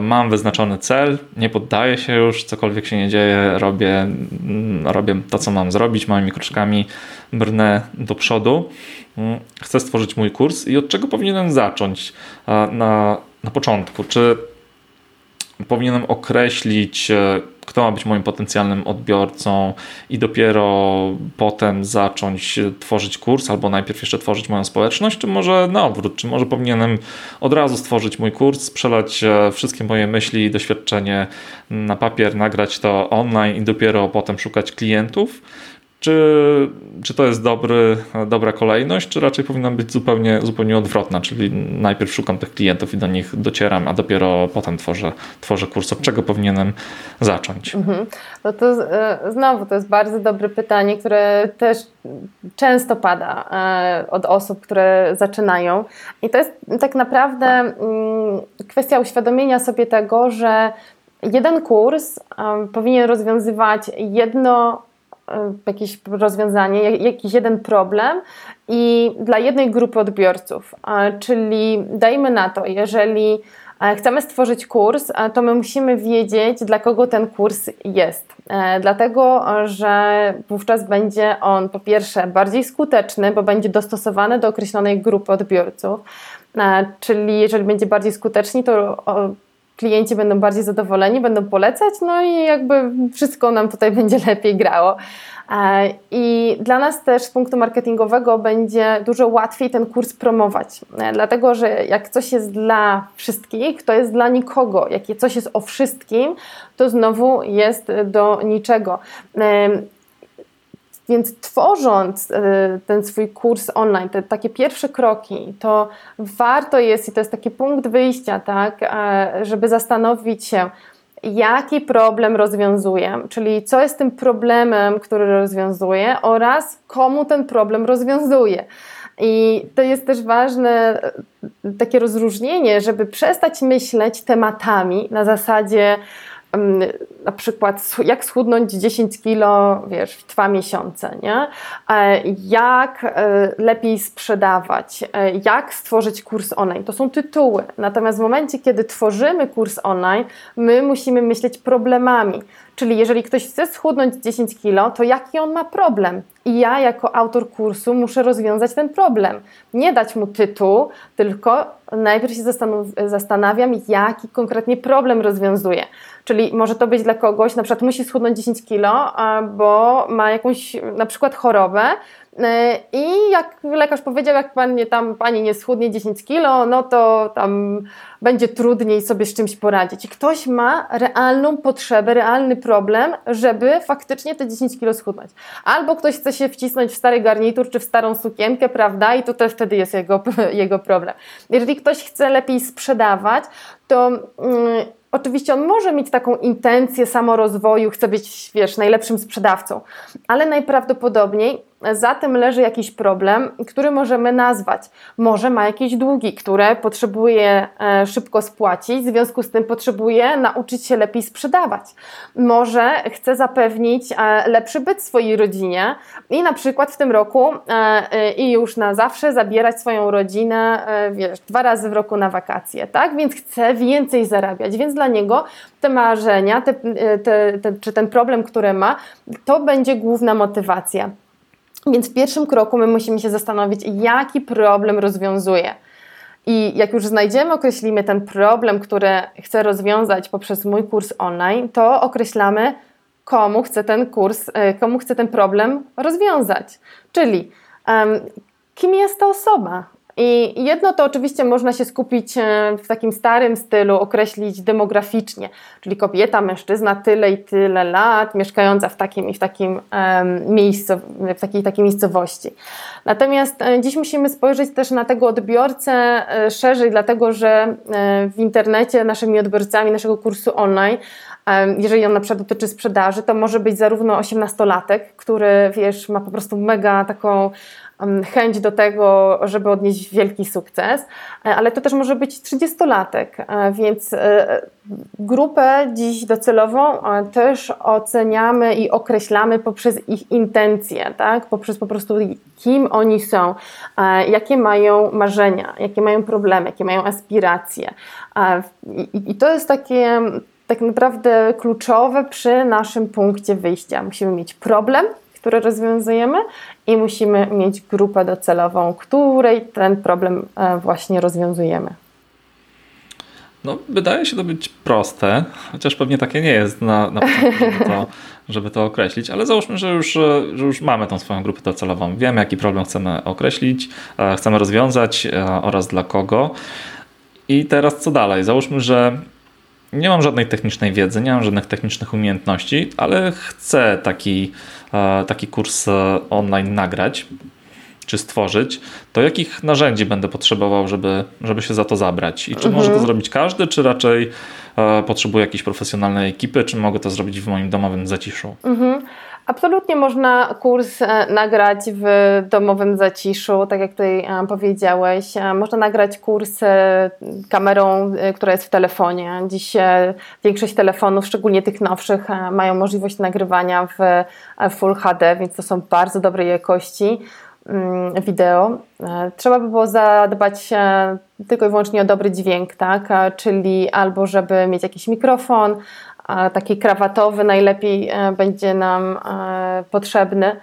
Mam wyznaczony cel, nie poddaję się już, cokolwiek się nie dzieje, robię, mm, robię to, co mam zrobić, małymi kroczkami brnę do przodu. Mm, chcę stworzyć mój kurs i od czego powinienem zacząć na, na początku? Czy powinienem określić, e, kto ma być moim potencjalnym odbiorcą i dopiero potem zacząć tworzyć kurs, albo najpierw jeszcze tworzyć moją społeczność, czy może na odwrót, czy może powinienem od razu stworzyć mój kurs, sprzedać e, wszystkie moje myśli i doświadczenie na papier, nagrać to online i dopiero potem szukać klientów, czy, czy to jest dobry, dobra kolejność, czy raczej powinna być zupełnie, zupełnie odwrotna, czyli najpierw szukam tych klientów i do nich docieram, a dopiero potem tworzę, tworzę kurs. Od czego powinienem zacząć? Mhm. No to e, znowu to jest bardzo dobre pytanie, które też często pada e, od osób, które zaczynają. I to jest tak naprawdę mm, kwestia uświadomienia sobie tego, że jeden kurs powinien rozwiązywać jedno E, jakieś rozwiązanie, jakiś jeden problem i dla jednej grupy odbiorców. Czyli dajmy na to, jeżeli e, chcemy stworzyć kurs, e, to my musimy wiedzieć, dla kogo ten kurs jest. Dlatego, że wówczas będzie on po pierwsze bardziej skuteczny, bo będzie dostosowany do określonej grupy odbiorców. Czyli jeżeli będzie bardziej skuteczny, to klienci będą bardziej zadowoleni, będą polecać, no i jakby wszystko nam tutaj będzie lepiej grało. E, I dla nas też z punktu marketingowego będzie dużo łatwiej ten kurs promować, e, dlatego że jak coś jest dla wszystkich, to jest dla nikogo. Jak coś jest o wszystkim, to znowu jest do niczego. E, więc tworząc ten swój kurs online, te takie pierwsze kroki, to warto jest, i to jest taki punkt wyjścia, tak, żeby zastanowić się, jaki problem rozwiązuję, czyli co jest tym problemem, który rozwiązuję oraz komu ten problem rozwiązuję. I to jest też ważne takie rozróżnienie, żeby przestać myśleć tematami na zasadzie na przykład jak schudnąć 10 kilo, wiesz, w dwa miesiące, nie? E, jak e, lepiej sprzedawać, e, jak stworzyć kurs online. To są tytuły. Natomiast w momencie, kiedy tworzymy kurs online, my musimy myśleć problemami. Czyli jeżeli ktoś chce schudnąć 10 kilo, to jaki on ma problem? I ja jako autor kursu muszę rozwiązać ten problem. Nie dać mu tytuł, tylko najpierw się zastanawiam, jaki konkretnie problem rozwiązuje. Czyli może to być dla kogoś, na przykład musi schudnąć 10 kilo, bo ma jakąś na przykład chorobę, e, i jak lekarz powiedział, jak pan nie, tam, pani nie schudnie 10 kilo, no to tam będzie trudniej sobie z czymś poradzić. Ktoś ma realną potrzebę, realny problem, żeby faktycznie te 10 kilo schudnąć. Albo ktoś chce się wcisnąć w stary garnitur czy w starą sukienkę, prawda? I to też wtedy jest jego, jego problem. Jeżeli ktoś chce lepiej sprzedawać, to. Yy, Oczywiście on może mieć taką intencję samorozwoju, chce być, wiesz, najlepszym sprzedawcą, ale najprawdopodobniej za tym leży jakiś problem, który możemy nazwać. Może ma jakieś długi, które potrzebuje e, szybko spłacić, w związku z tym potrzebuje nauczyć się lepiej sprzedawać. Może chce zapewnić e, lepszy byt swojej rodzinie i na przykład w tym roku e, i już na zawsze zabierać swoją rodzinę, wiesz, dwa razy w roku na wakacje, tak? Więc chce więcej zarabiać, więc dla niego te marzenia, te, te, te, czy ten problem, który ma, to będzie główna motywacja. Więc w pierwszym kroku my musimy się zastanowić, jaki problem rozwiązuje. I jak już znajdziemy, określimy ten problem, który chcę rozwiązać poprzez mój kurs online, to określamy, komu chcę ten kurs, e, komu chcę ten problem rozwiązać. Czyli um, kim jest ta osoba? I jedno to oczywiście można się skupić e, w takim starym stylu, określić demograficznie, czyli kobieta, mężczyzna, tyle i tyle lat, mieszkająca w takim i w takim miejscu, w takiej takiej miejscowości. Natomiast e, dziś musimy spojrzeć też na tego odbiorcę e, szerzej, dlatego że w internecie naszymi odbiorcami naszego kursu online jeżeli on na przykład dotyczy sprzedaży, to może być zarówno osiemnastolatek, który wiesz, ma po prostu mega taką chęć do tego, żeby odnieść wielki sukces, e, ale to też może być 30-latek, e, więc e, grupę dziś docelową też oceniamy i określamy poprzez ich intencje, tak? poprzez po prostu kim oni są, jakie mają marzenia, jakie mają problemy, jakie mają aspiracje. I to jest takie tak naprawdę kluczowe przy naszym punkcie wyjścia. Musimy mieć problem, który rozwiązujemy i musimy mieć grupę docelową, której ten problem e, właśnie rozwiązujemy. No, wydaje się to być proste, chociaż pewnie takie nie jest na, na początku, żeby to, żeby to określić, ale załóżmy, że już, że już mamy tą swoją grupę docelową. Wiemy, jaki problem chcemy określić, e, chcemy rozwiązać e, oraz dla kogo. I teraz co dalej? Załóżmy, że nie mam żadnej technicznej wiedzy, nie mam żadnych technicznych umiejętności, ale chcę taki, e, taki kurs e, online nagrać czy stworzyć, to jakich narzędzi będę potrzebował, żeby, żeby się za to zabrać? I czy mhm. może to zrobić każdy, czy raczej e, potrzebuję jakiejś profesjonalnej ekipy, czy mogę to zrobić w moim domowym zaciszu? Mhm. Absolutnie można kurs e, nagrać w domowym zaciszu, tak jak tutaj e, powiedziałeś. E, można nagrać kurs kamerą, która jest w telefonie. Dziś większość telefonów, szczególnie tych nowszych, mają możliwość nagrywania w Full HD, więc to są bardzo dobrej jakości mm, wideo. Trzeba by było zadbać tylko i wyłącznie o dobry dźwięk, tak? czyli albo żeby mieć jakiś mikrofon, taki krawatowy najlepiej e, będzie nam e, potrzebny.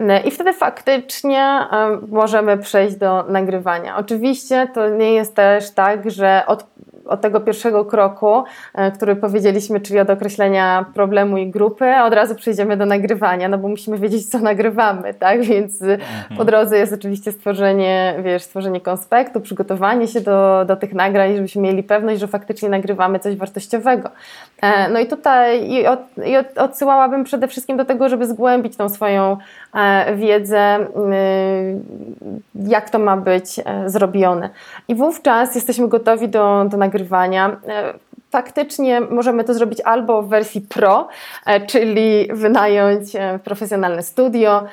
E, I wtedy faktycznie możemy przejść do nagrywania. Oczywiście to nie jest też tak, że od od tego pierwszego kroku, e, który powiedzieliśmy, czyli od określenia problemu i grupy, od razu przejdziemy do nagrywania, no bo musimy wiedzieć, co nagrywamy, tak? Więc mhm. po drodze jest oczywiście stworzenie, wiesz, stworzenie konspektu, przygotowanie się do, do tych nagrań, żebyśmy mieli pewność, że faktycznie nagrywamy coś wartościowego. E, no i tutaj i od, i od, odsyłałabym przede wszystkim do tego, żeby zgłębić tą swoją e, wiedzę, jak to ma być zrobione. I wówczas jesteśmy gotowi do, do nagrywania nagrywania. E, faktycznie możemy to zrobić albo w wersji pro, czyli wynająć profesjonalne studio,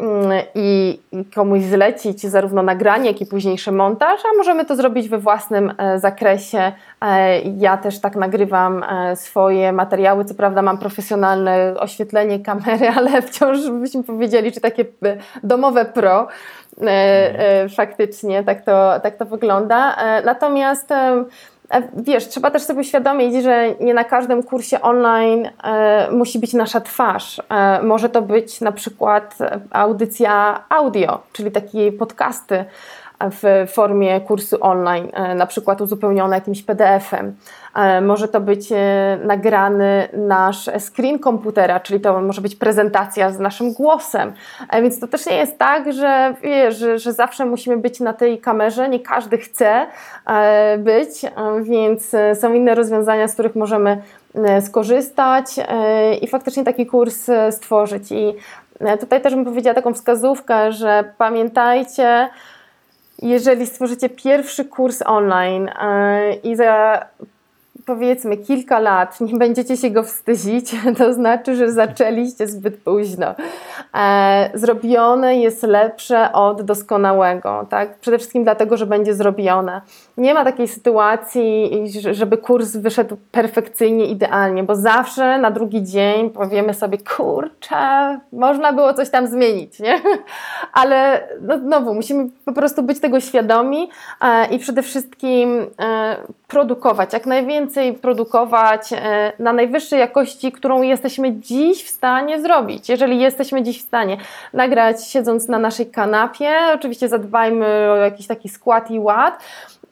Mm, i, komuś zlecić zarówno nagranie, jak i późniejszy montaż, a możemy to zrobić we własnym e, zakresie. E, ja też tak nagrywam e, swoje materiały. Co prawda mam profesjonalne oświetlenie kamery, ale wciąż byśmy powiedzieli, czy takie domowe pro. Faktycznie tak to, tak to wygląda. Natomiast Wiesz, trzeba też sobie uświadomić, że nie na każdym kursie online e, musi być nasza twarz. E, może to być na przykład audycja audio, czyli takie podcasty w formie kursu online, e, na przykład uzupełnione jakimś PDF-em. E, może to być e, nagrany nasz screen komputera, czyli to może być prezentacja z naszym głosem. Więc to też nie jest tak, że, że, że zawsze musimy być na tej kamerze, nie każdy chce być, więc są inne rozwiązania, z których możemy skorzystać i faktycznie taki kurs stworzyć. I tutaj też bym powiedziała taką wskazówkę, że pamiętajcie, jeżeli stworzycie pierwszy kurs online e, i za powiedzmy kilka lat nie będziecie się go wstydzić, to znaczy, że zaczęliście zbyt późno. E, zrobione jest lepsze od doskonałego, tak? Przede wszystkim dlatego, że będzie zrobione. Nie ma takiej sytuacji, żeby kurs wyszedł perfekcyjnie, idealnie, bo zawsze na drugi dzień powiemy sobie, kurczę, można było coś tam zmienić, nie? Ale no, znowu, musimy po prostu być tego świadomi e, i przede wszystkim e, produkować jak najwięcej, produkować e, na najwyższej jakości, którą jesteśmy dziś w stanie zrobić. Jeżeli jesteśmy dziś w stanie nagrać siedząc na naszej kanapie, oczywiście zadbajmy o jakiś taki skład i ład,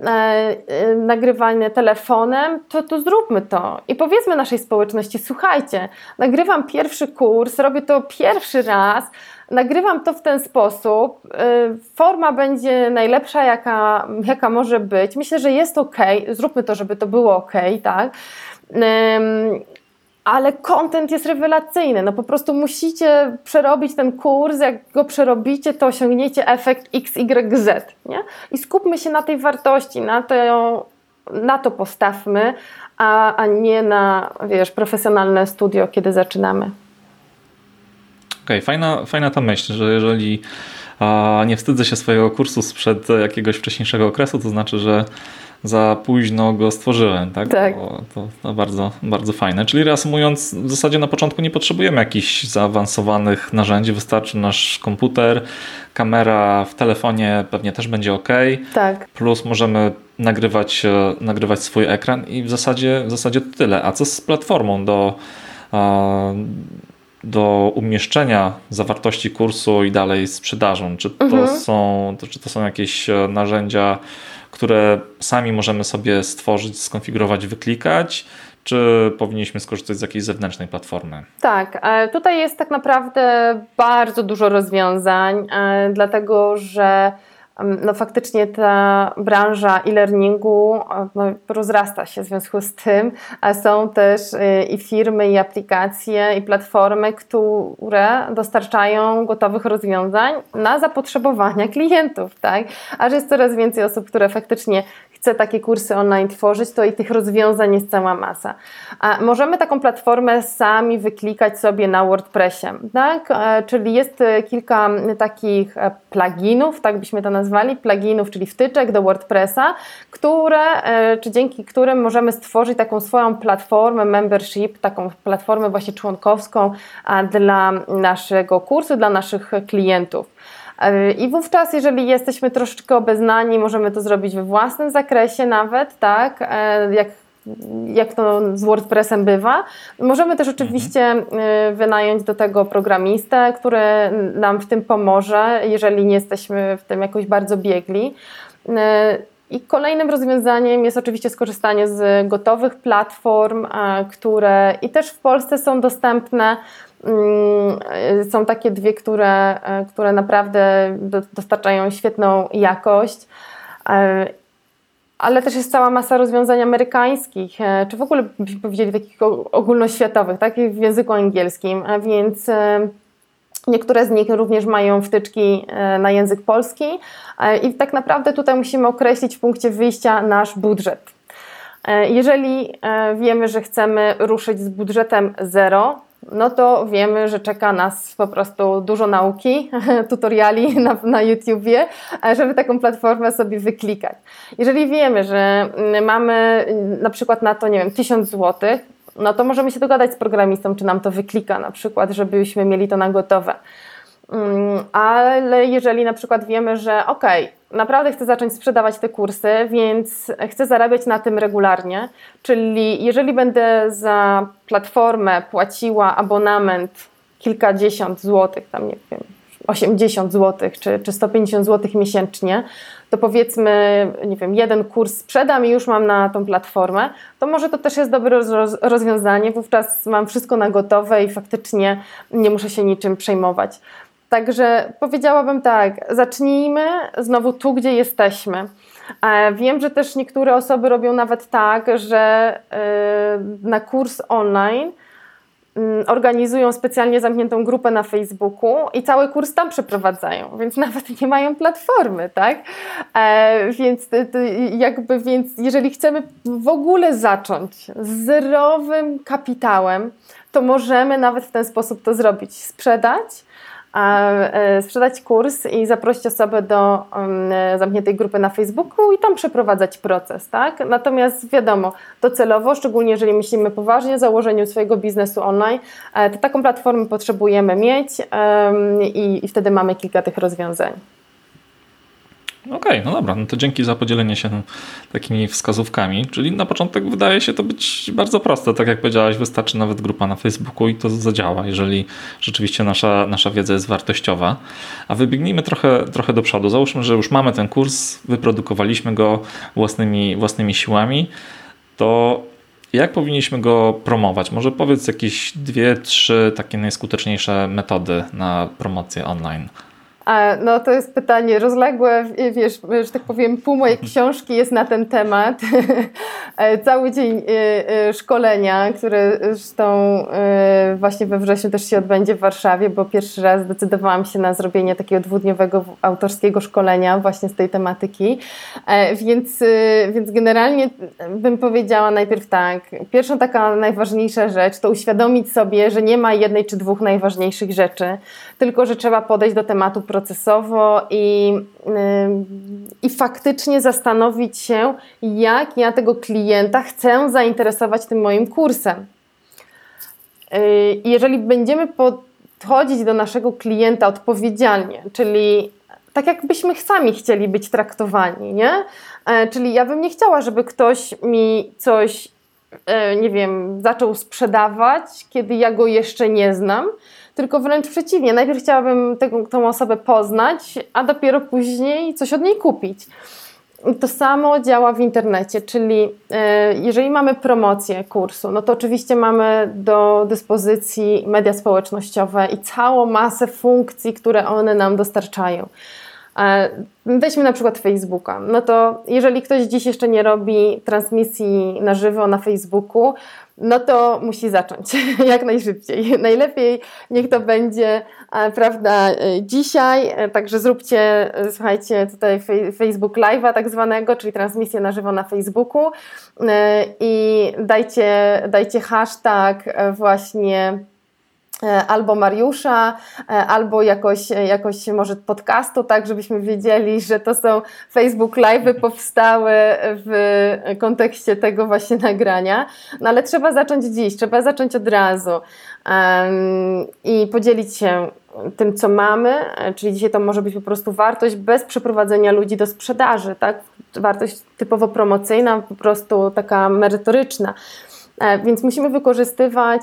e, e, nagrywanie telefonem, to, to zróbmy to. I powiedzmy naszej społeczności, słuchajcie, nagrywam pierwszy kurs, robię to pierwszy raz, nagrywam to w ten sposób. Y, forma będzie najlepsza, jaka, jaka może być. Myślę, że jest ok. Zróbmy to, żeby to było ok, tak? ale content jest rewelacyjny. No po prostu musicie przerobić ten kurs. Jak go przerobicie, to osiągniecie efekt XYZ. Nie? I skupmy się na tej wartości, na to, na to postawmy, a, a nie na wiesz, profesjonalne studio, kiedy zaczynamy. Okej, okay, fajna, fajna ta myśl, że jeżeli nie wstydzę się swojego kursu sprzed jakiegoś wcześniejszego okresu, to znaczy, że za późno go stworzyłem, tak? tak. to, to, bardzo, bardzo fajne. Czyli reasumując, w zasadzie na początku nie potrzebujemy jakichś zaawansowanych narzędzi, wystarczy nasz komputer, kamera w telefonie pewnie też będzie ok. Tak. Plus możemy nagrywać, e, nagrywać swój ekran i w zasadzie, w zasadzie to tyle. A co z platformą do do umieszczenia zawartości kursu i dalej sprzedażą? Czy to, mhm. są, czy to są jakieś e, narzędzia, które sami możemy sobie stworzyć, skonfigurować, wyklikać? Czy powinniśmy skorzystać z jakiejś zewnętrznej platformy? Tak, e, tutaj jest tak naprawdę bardzo dużo rozwiązań, e, dlatego że no faktycznie ta branża e-learningu no, rozrasta się w związku z tym, a są też y, i firmy, i aplikacje, i platformy, które dostarczają gotowych rozwiązań na zapotrzebowania klientów, tak? A że jest coraz więcej osób, które faktycznie chce takie kursy online tworzyć, to i tych rozwiązań jest cała masa. Możemy taką platformę sami wyklikać sobie na WordPressie, tak? E, czyli jest e, kilka takich e, pluginów, tak byśmy to nazwali, pluginów, czyli wtyczek do WordPressa, które, czy dzięki którym możemy stworzyć taką swoją platformę membership, taką platformę właśnie członkowską dla naszego kursu, dla naszych klientów. I wówczas, jeżeli jesteśmy troszeczkę obeznani, możemy to zrobić we własnym zakresie nawet, tak, e, jak jak to z WordPressem bywa. Możemy też oczywiście e, wynająć do tego programistę, który nam w tym pomoże, jeżeli nie jesteśmy w tym jakoś bardzo biegli. E, I kolejnym rozwiązaniem jest oczywiście skorzystanie z gotowych platform, które i też w Polsce są dostępne. Mm, są takie dwie, które, e, które naprawdę dostarczają świetną jakość. E, ale też jest cała masa rozwiązań amerykańskich, e, czy w ogóle byśmy powiedzieli takich ogólnoświatowych, tak, w języku angielskim, więc Niektóre z nich również mają wtyczki na język polski i tak naprawdę tutaj musimy określić w punkcie wyjścia nasz budżet. Jeżeli wiemy, że chcemy ruszyć z budżetem zero, no to wiemy, że czeka nas po prostu dużo nauki, tutoriali na, na YouTubie, żeby taką platformę sobie wyklikać. Jeżeli wiemy, że mm, mamy mm, na przykład na to, nie wiem, 1000 zł, no to możemy się dogadać z programistą, czy nam to wyklika na przykład, żebyśmy mieli to na gotowe. Mm, ale jeżeli na przykład wiemy, że ok, naprawdę chcę zacząć sprzedawać te kursy, więc chcę zarabiać na tym regularnie, czyli jeżeli będę za platformę płaciła abonament kilkadziesiąt złotych, tam nie wiem, 80 zł czy, czy 150 zł miesięcznie, to powiedzmy, nie wiem, jeden kurs sprzedam i już mam na tą platformę, to może to też jest dobre rozwiązanie. Wówczas mam wszystko na gotowe i faktycznie nie muszę się niczym przejmować. Także powiedziałabym tak, zacznijmy znowu tu, gdzie jesteśmy. E, wiem, że też niektóre osoby robią nawet tak, że e, na kurs online mm, organizują specjalnie zamkniętą grupę na Facebooku i cały kurs tam przeprowadzają, więc nawet nie mają platformy, tak? E, więc, jakby, więc jeżeli chcemy w ogóle zacząć z zerowym kapitałem, to możemy nawet w ten sposób to zrobić. Sprzedać, sprzedać kurs i zaprosić osobę do mm, zamkniętej grupy na Facebooku i tam przeprowadzać proces, tak? Natomiast wiadomo, docelowo, szczególnie jeżeli myślimy poważnie o założeniu swojego biznesu online, e, to taką platformę potrzebujemy mieć i wtedy mamy kilka tych rozwiązań. Okej, okay, no dobra, no to dzięki za podzielenie się takimi wskazówkami. Czyli na początek wydaje się to być bardzo proste. Tak jak powiedziałaś, wystarczy nawet grupa na Facebooku i to zadziała, jeżeli rzeczywiście nasza, nasza wiedza jest wartościowa. A wybiegnijmy trochę, trochę do przodu. Załóżmy, że już mamy ten kurs, wyprodukowaliśmy go własnymi, własnymi siłami, to jak powinniśmy go promować? Może powiedz jakieś dwie, trzy takie najskuteczniejsze metody na promocję online. No to jest pytanie rozległe, wiesz, że tak powiem, pół mojej książki jest na ten temat. E, cały dzień e, e, szkolenia, które zresztą właśnie we wrześniu też się odbędzie w Warszawie, bo pierwszy raz zdecydowałam się na zrobienie takiego dwudniowego autorskiego szkolenia właśnie z tej tematyki. Więc, więc generalnie bym powiedziała najpierw tak, pierwszą taka najważniejsza rzecz to uświadomić sobie, że nie ma jednej czy dwóch najważniejszych rzeczy, tylko że trzeba podejść do tematu procesowo i, i faktycznie zastanowić się, jak ja tego klienta chcę zainteresować tym moim kursem. Y, jeżeli będziemy podchodzić do naszego klienta odpowiedzialnie, czyli tak jakbyśmy sami chcieli być traktowani, nie? E, czyli ja bym nie chciała, żeby ktoś mi coś, e, nie wiem, zaczął sprzedawać, kiedy ja go jeszcze nie znam, tylko wręcz przeciwnie. Najpierw chciałabym tę, tą osobę poznać, a dopiero później coś od niej kupić. To samo działa w internecie, czyli e, jeżeli mamy promocję kursu, no to oczywiście mamy do dyspozycji media społecznościowe i całą masę funkcji, które one nam dostarczają. E, weźmy na przykład Facebooka. No to jeżeli ktoś dziś jeszcze nie robi transmisji na żywo na Facebooku, no to musi zacząć jak najszybciej. Najlepiej niech to będzie, e, prawda, e, dzisiaj, także zróbcie, słuchajcie, tutaj Facebook Live'a tak zwanego, czyli transmisję na żywo na Facebooku i dajcie, dajcie hashtag właśnie E, albo Mariusza, e, albo jakoś, jakoś może podcastu, tak żebyśmy wiedzieli, że to są Facebook Live powstały w kontekście tego właśnie nagrania. No ale trzeba zacząć dziś, trzeba zacząć od razu um, i podzielić się tym, co mamy, e, czyli dzisiaj to może być po prostu wartość bez przeprowadzenia ludzi do sprzedaży, tak? Wartość typowo promocyjna, po prostu taka merytoryczna. Więc musimy wykorzystywać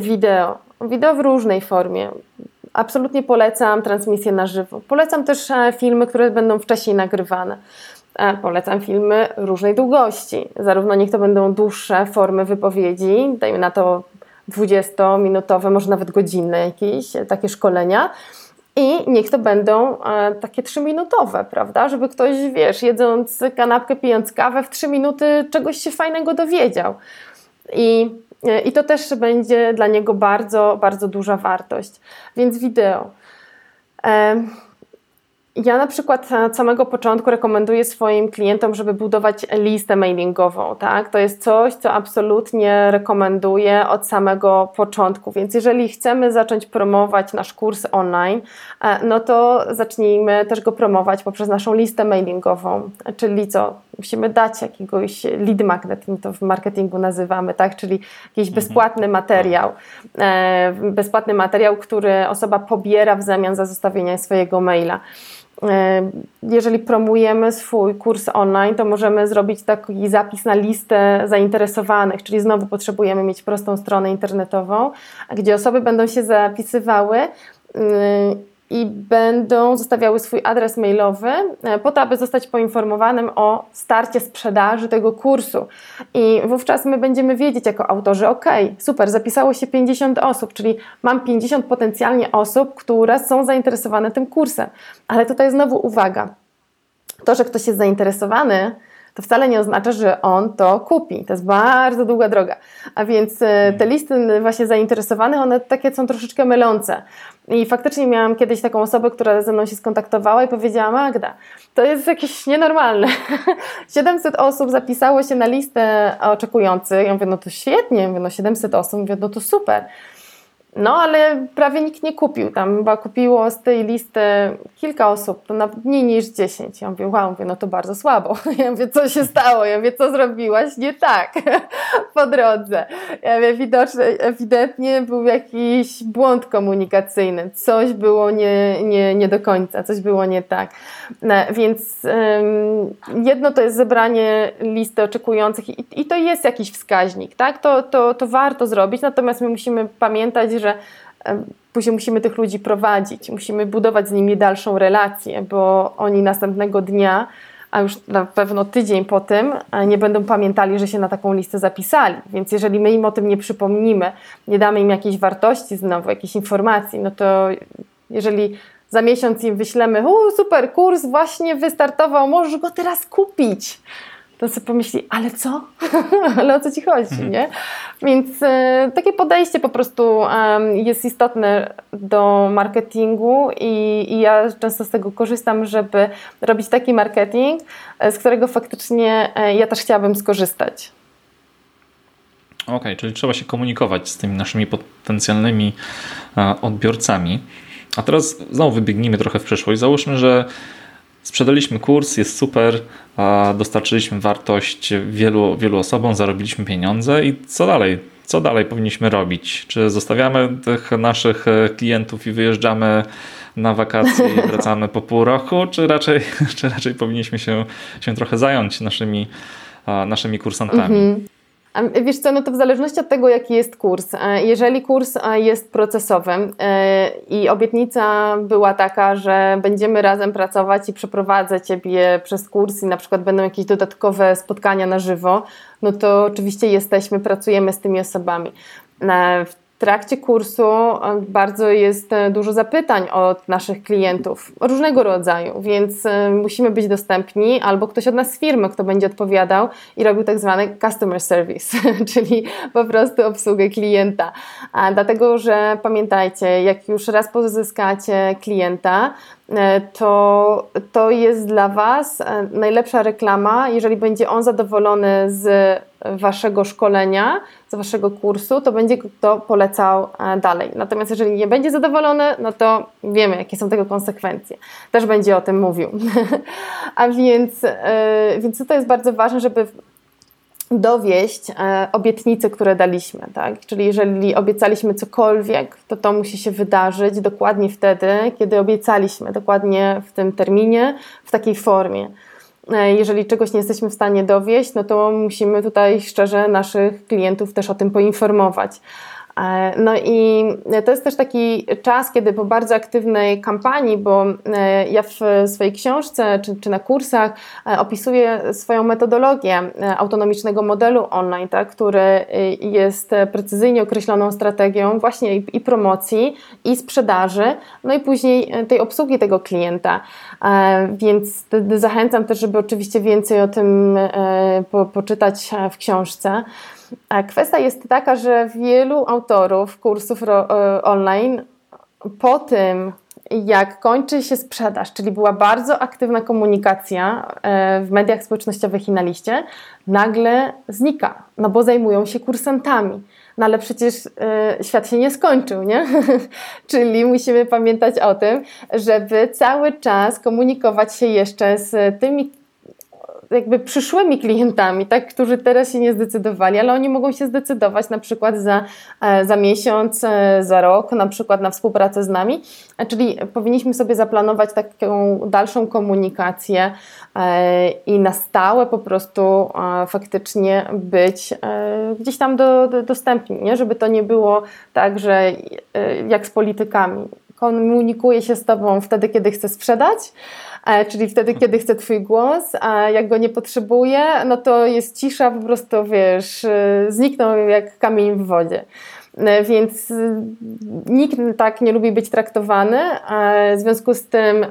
wideo. Wideo w różnej formie. Absolutnie polecam transmisję na żywo. Polecam też e, filmy, które będą wcześniej nagrywane. E, polecam filmy różnej długości. Zarówno niech to będą dłuższe formy wypowiedzi, dajmy na to 20-minutowe, może nawet godzinne jakieś e, takie szkolenia. I niech to będą takie trzyminutowe, prawda? Żeby ktoś, wiesz, jedząc kanapkę, pijąc kawę, w trzy minuty czegoś się fajnego dowiedział. I I to też będzie dla niego bardzo, bardzo duża wartość. Więc wideo. Ja na przykład od samego początku rekomenduję swoim klientom, żeby budować listę mailingową. Tak? To jest coś, co absolutnie rekomenduję od samego początku. Więc jeżeli chcemy zacząć promować nasz kurs online, e, no to zacznijmy też go promować poprzez naszą listę mailingową. Czyli co? Musimy dać jakiegoś lead magnet, my to w marketingu nazywamy, tak? czyli jakiś mhm. bezpłatny materiał. E, bezpłatny materiał, który osoba pobiera w zamian za zostawienie swojego maila. E, jeżeli promujemy swój kurs online, to możemy zrobić taki zapis na listę zainteresowanych, czyli znowu potrzebujemy mieć prostą stronę internetową, gdzie osoby będą się zapisywały i będą zostawiały swój adres mailowy e, po to, aby zostać poinformowanym o starcie sprzedaży tego kursu. I wówczas my będziemy wiedzieć jako autorzy, ok, super, zapisało się 50 osób, czyli mam 50 potencjalnie osób, które są zainteresowane tym kursem. Ale tutaj znowu uwaga, to, że ktoś jest zainteresowany, to wcale nie oznacza, że on to kupi. To jest bardzo długa droga. A więc e, te listy właśnie zainteresowanych, one takie są troszeczkę mylące. I faktycznie miałam kiedyś taką osobę, która ze mną się skontaktowała i powiedziała: Magda, to jest jakieś nienormalne. 700 osób zapisało się na listę oczekujących. Ja mówię: No to świetnie. Ja mówię, no 700 osób. Mówię: No to super. No, ale prawie nikt nie kupił. Tam chyba kupiło z tej listy kilka osób, to na mniej niż 10. Ja mówię, wow, mówię, no to bardzo słabo. Ja mówię, co się stało? Ja mówię, co zrobiłaś nie tak po drodze. Ja mówię, widocznie, ewidentnie był jakiś błąd komunikacyjny. Coś było nie, nie, nie do końca, coś było nie tak. No, więc um, jedno to jest zebranie listy oczekujących i, i to jest jakiś wskaźnik, tak? To, to, to warto zrobić, natomiast my musimy pamiętać, że później musimy tych ludzi prowadzić, musimy budować z nimi dalszą relację, bo oni następnego dnia, a już na pewno tydzień po tym, nie będą pamiętali, że się na taką listę zapisali. Więc jeżeli my im o tym nie przypomnimy, nie damy im jakiejś wartości znowu, jakiejś informacji, no to jeżeli za miesiąc im wyślemy, u super, kurs właśnie wystartował, możesz go teraz kupić to sobie pomyśli, ale co? ale o co ci chodzi, mhm. nie? Więc e, takie podejście po prostu e, jest istotne do marketingu i, i, ja często z tego korzystam, żeby robić taki marketing, e, z którego faktycznie e, ja też chciałabym skorzystać. Okej, okay, czyli trzeba się komunikować z tymi naszymi potencjalnymi e, odbiorcami. A teraz znowu wybiegnijmy trochę w przyszłość. Załóżmy, że Sprzedaliśmy kurs, jest super, dostarczyliśmy wartość wielu, wielu osobom, zarobiliśmy pieniądze i co dalej? Co dalej powinniśmy robić? Czy zostawiamy tych naszych e, klientów i wyjeżdżamy na wakacje i wracamy po pół roku, czy raczej, czy raczej powinniśmy się, się trochę zająć naszymi, naszymi kursantami? Mhm. Wiesz co, no to w zależności od tego, jaki jest kurs. E, jeżeli kurs e, jest procesowy e, i obietnica była taka, że będziemy razem pracować i przeprowadzę Ciebie przez kurs i na przykład będą jakieś dodatkowe spotkania na żywo, no to oczywiście jesteśmy, pracujemy z tymi osobami. W trakcie kursu e, bardzo jest e, dużo zapytań od naszych klientów różnego rodzaju, więc e, musimy być dostępni albo ktoś od nas z firmy, kto będzie odpowiadał i robił tak zwany customer service, czyli po prostu obsługę klienta. A dlatego, że pamiętajcie, jak już raz pozyskacie klienta, to, to jest dla Was najlepsza reklama, jeżeli będzie on zadowolony z Waszego szkolenia, z Waszego kursu, to będzie to polecał e, dalej. Natomiast jeżeli nie będzie zadowolony, no to wiemy, jakie są tego konsekwencje. Też będzie o tym mówił. A więc, e, więc tutaj jest bardzo ważne, żeby dowieść e, obietnice, które daliśmy. Tak? Czyli jeżeli obiecaliśmy cokolwiek, to to musi się wydarzyć dokładnie wtedy, kiedy obiecaliśmy, dokładnie w tym terminie, w takiej formie. E, jeżeli czegoś nie jesteśmy w stanie dowieść, no to musimy tutaj szczerze naszych klientów też o tym poinformować. E, no i to jest też taki czas, kiedy po bardzo aktywnej kampanii, bo e, ja w swojej książce czy, czy na kursach opisuję swoją metodologię autonomicznego modelu online, tak, który jest precyzyjnie określoną strategią właśnie i, i promocji, i sprzedaży, no i później tej obsługi tego klienta. Więc zachęcam też, żeby oczywiście więcej o tym e, po, poczytać w książce. Kwestia jest taka, że wielu autorów kursów e, online po tym, jak kończy się sprzedaż, czyli była bardzo aktywna komunikacja e, w mediach społecznościowych i na liście, nagle znika, no bo zajmują się kursantami. No ale przecież y, świat się nie skończył, nie? Czyli musimy pamiętać o tym, żeby cały czas komunikować się jeszcze z tymi jakby przyszłymi klientami, tak, którzy teraz się nie zdecydowali, ale oni mogą się zdecydować na przykład za, e, za miesiąc, e, za rok, na przykład na współpracę z nami, e, czyli powinniśmy sobie zaplanować taką dalszą komunikację i na stałe po prostu faktycznie być gdzieś tam do, do, dostępni, nie? żeby to nie było tak, że jak z politykami, komunikuje się z Tobą wtedy, kiedy chce sprzedać, czyli wtedy, kiedy chcę Twój głos, a jak go nie potrzebuję, no to jest cisza, po prostu wiesz, e, zniknął jak kamień w wodzie. E, więc nikt tak nie lubi być traktowany. W związku z tym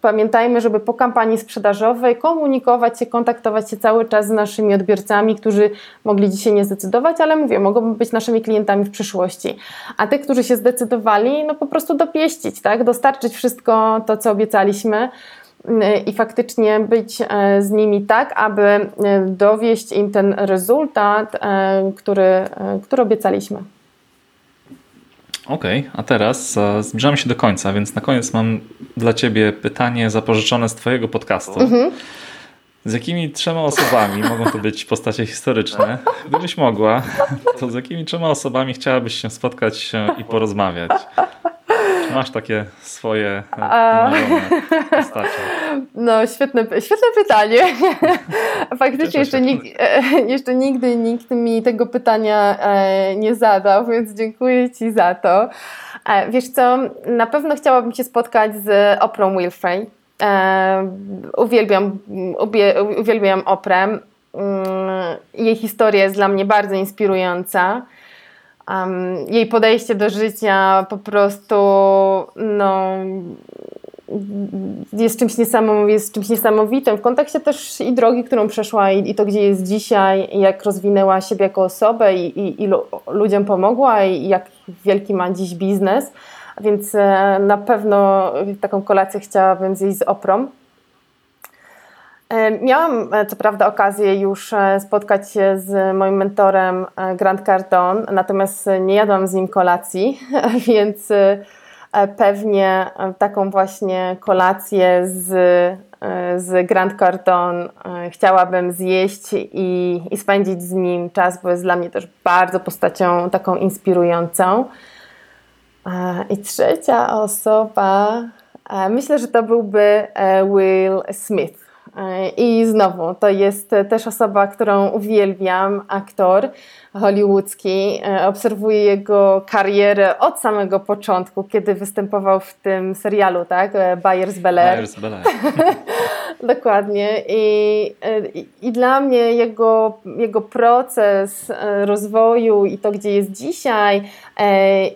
pamiętajmy, żeby po kampanii sprzedażowej komunikować się, kontaktować się cały czas z naszymi odbiorcami, którzy mogli dzisiaj nie zdecydować, ale mówię, mogą być naszymi klientami w przyszłości. A tych, którzy się zdecydowali, no po prostu dopieścić, tak? dostarczyć wszystko to, co obiecaliśmy i faktycznie być e, z nimi tak, aby e, dowieść im ten rezultat, e, który, który obiecaliśmy. Okej, okay, a teraz zbliżamy się do końca, więc na koniec mam dla Ciebie pytanie zapożyczone z Twojego podcastu. Mhm. Z jakimi trzema osobami, mogą to być postacie historyczne, gdybyś mogła, to z jakimi trzema osobami chciałabyś się spotkać i porozmawiać? Masz takie swoje A... postacie. No, świetne, świetne pytanie. Faktycznie jeszcze, nig jeszcze nigdy nikt mi tego pytania e, nie zadał, więc dziękuję Ci za to. E, wiesz co, na pewno chciałabym się spotkać z Oprą Wilfrey. E, uwielbiam, uwielbiam Oprę. Mm, jej historia jest dla mnie bardzo inspirująca. Um, jej podejście do życia po prostu no, jest, czymś jest czymś niesamowitym w kontekście też i drogi, którą przeszła i, i to, gdzie jest dzisiaj, jak rozwinęła siebie jako osobę i, i, i ludziom pomogła i jak wielki ma dziś biznes. Więc e, na pewno taką kolację chciałabym zjeść z oprą. E, miałam e, co prawda okazję już e, spotkać się z moim mentorem Grant Cardone, natomiast nie jadłam z nim kolacji, więc pewnie taką właśnie kolację z, z Grant chciałabym zjeść i, i spędzić z nim czas, bo jest dla mnie też bardzo postacią taką inspirującą. I trzecia osoba, myślę, że to byłby Will Smith. I znowu, to jest też osoba, którą uwielbiam, aktor hollywoodzki. E, obserwuję jego karierę od samego początku, kiedy występował w tym serialu, tak? E, Bayers Bel Air. Dokładnie. I, i, I, dla mnie jego, jego proces e, rozwoju i to, gdzie jest dzisiaj,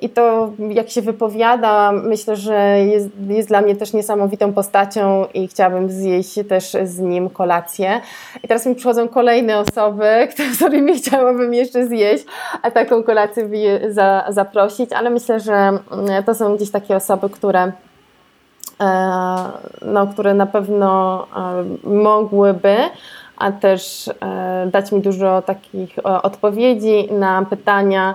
i to, jak się wypowiada, myślę, że jest, jest dla mnie też niesamowitą postacią i chciałabym zjeść też z nim kolację. I teraz mi przychodzą kolejne osoby, z którymi chciałabym jeszcze zjeść, a taką kolację za, zaprosić, ale myślę, że mm, to są gdzieś takie osoby, które e, no, które na pewno e, mogłyby, a też e, dać mi dużo takich odpowiedzi na pytania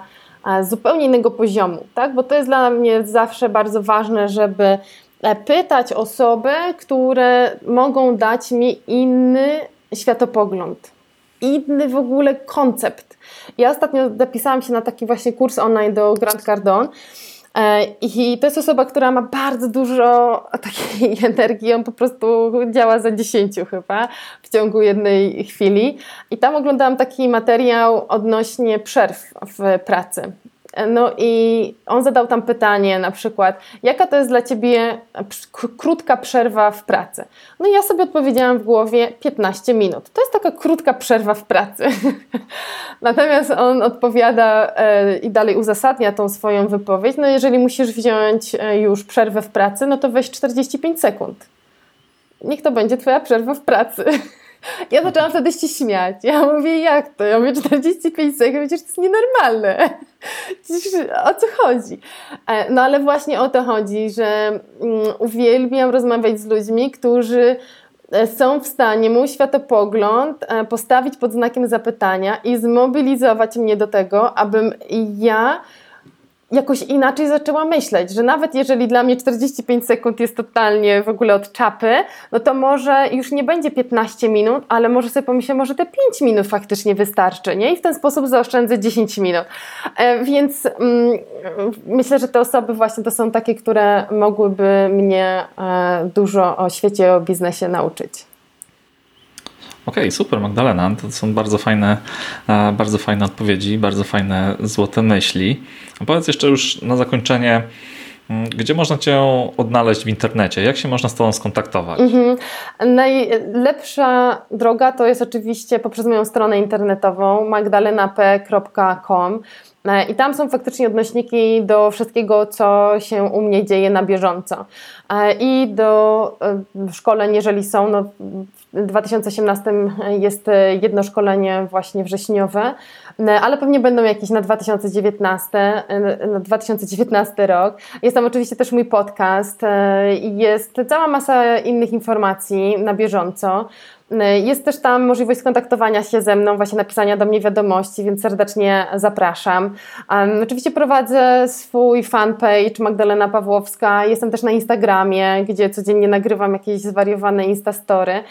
zupełnie innego poziomu, tak? Bo to jest dla mnie zawsze bardzo ważne, żeby pytać osoby, które mogą dać mi inny światopogląd, inny w ogóle koncept. Ja ostatnio zapisałam się na taki właśnie kurs online do Grant Cardone. E, I to jest osoba, która ma bardzo dużo takiej energii, on po prostu działa za dziesięciu chyba w ciągu jednej chwili. I tam oglądałam taki materiał odnośnie przerw w pracy. No i on zadał tam pytanie na przykład, jaka to jest dla Ciebie krótka przerwa w pracy? No i ja sobie odpowiedziałam w głowie 15 minut. To jest taka krótka przerwa w pracy. Natomiast on odpowiada e, i dalej uzasadnia tą swoją wypowiedź, no jeżeli musisz wziąć e, już przerwę w pracy, no to weź 45 sekund. Niech to będzie Twoja przerwa w pracy. Ja zaczęłam wtedy się śmiać. Ja mówię, jak to? Ja mówię, 45 sekund, przecież to jest nienormalne. O co chodzi? E, no ale właśnie o to chodzi, że mm, uwielbiam rozmawiać z ludźmi, którzy e, są w stanie mój światopogląd e, postawić pod znakiem zapytania i zmobilizować mnie do tego, abym ja jakoś inaczej zaczęła myśleć, że nawet jeżeli dla mnie 45 sekund jest totalnie w ogóle od czapy, no to może już nie będzie 15 minut, ale może sobie pomyślę, może te 5 minut faktycznie wystarczy, nie? I w ten sposób zaoszczędzę 10 minut. E, więc mm, myślę, że te osoby właśnie to są takie, które mogłyby mnie e, dużo o świecie, o biznesie nauczyć. Okej, okay, super Magdalena. To są bardzo fajne, e, bardzo fajne odpowiedzi, bardzo fajne złote myśli. Powiedz jeszcze już na zakończenie, mm, gdzie można Cię odnaleźć w internecie? Jak się można z Tobą skontaktować? Mhm. Najlepsza droga to jest oczywiście poprzez moją stronę internetową magdalenap.com. E, I tam są faktycznie odnośniki do wszystkiego, co się u mnie dzieje na bieżąco. E, I do e, szkoleń, jeżeli są, no w 2018 jest jedno szkolenie właśnie wrześniowe, ale pewnie będą jakieś na 2019, na 2019 rok. Jest tam oczywiście też mój podcast i jest cała masa innych informacji na bieżąco. Jest też tam możliwość skontaktowania się ze mną, właśnie napisania do mnie wiadomości, więc serdecznie zapraszam. Um, oczywiście prowadzę swój fanpage Magdalena Pawłowska. Jestem też na Instagramie, gdzie codziennie nagrywam jakieś zwariowane instastory,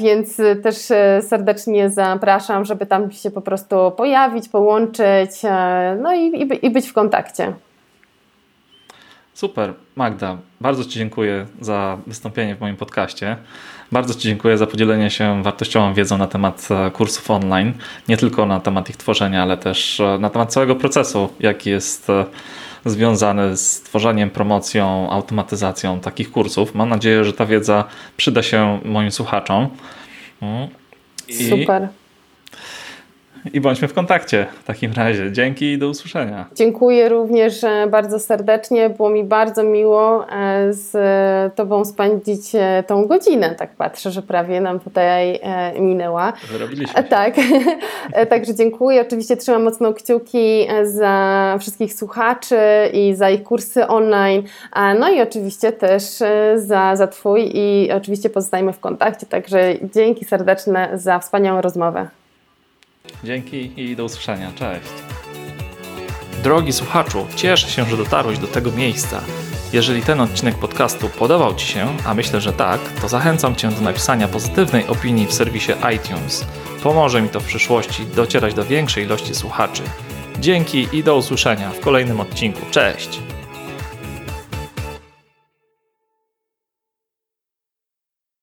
więc też e, serdecznie zapraszam, żeby tam się po prostu pojawić, połączyć, e, no i, i, i być w kontakcie. Super. Magda, bardzo Ci dziękuję za wystąpienie w moim podcaście. Bardzo Ci dziękuję za podzielenie się wartościową wiedzą na temat e, kursów online. Nie tylko na temat ich tworzenia, ale też e, na temat całego procesu, jaki jest e, związany z tworzeniem, promocją, automatyzacją takich kursów. Mam nadzieję, że ta wiedza przyda się moim słuchaczom. Mm. I Super i bądźmy w kontakcie w takim razie. Dzięki i do usłyszenia. Dziękuję również e, bardzo serdecznie. Było mi bardzo miło e, z Tobą spędzić e, tą godzinę. Tak patrzę, że prawie nam tutaj minęła. Wyrobiliśmy. Się. Tak. Także dziękuję. Oczywiście trzymam mocno kciuki za wszystkich słuchaczy i za ich kursy online. No i oczywiście też za, za Twój i oczywiście pozostajemy w kontakcie. Także dzięki serdeczne za wspaniałą rozmowę. Dzięki i do usłyszenia. Cześć. Drogi słuchaczu, cieszę się, że dotarłeś do tego miejsca. Jeżeli ten odcinek podcastu podobał Ci się, a myślę, że tak, to zachęcam Cię do napisania pozytywnej opinii w serwisie iTunes. Pomoże mi to w przyszłości docierać do większej ilości słuchaczy. Dzięki i do usłyszenia w kolejnym odcinku. Cześć!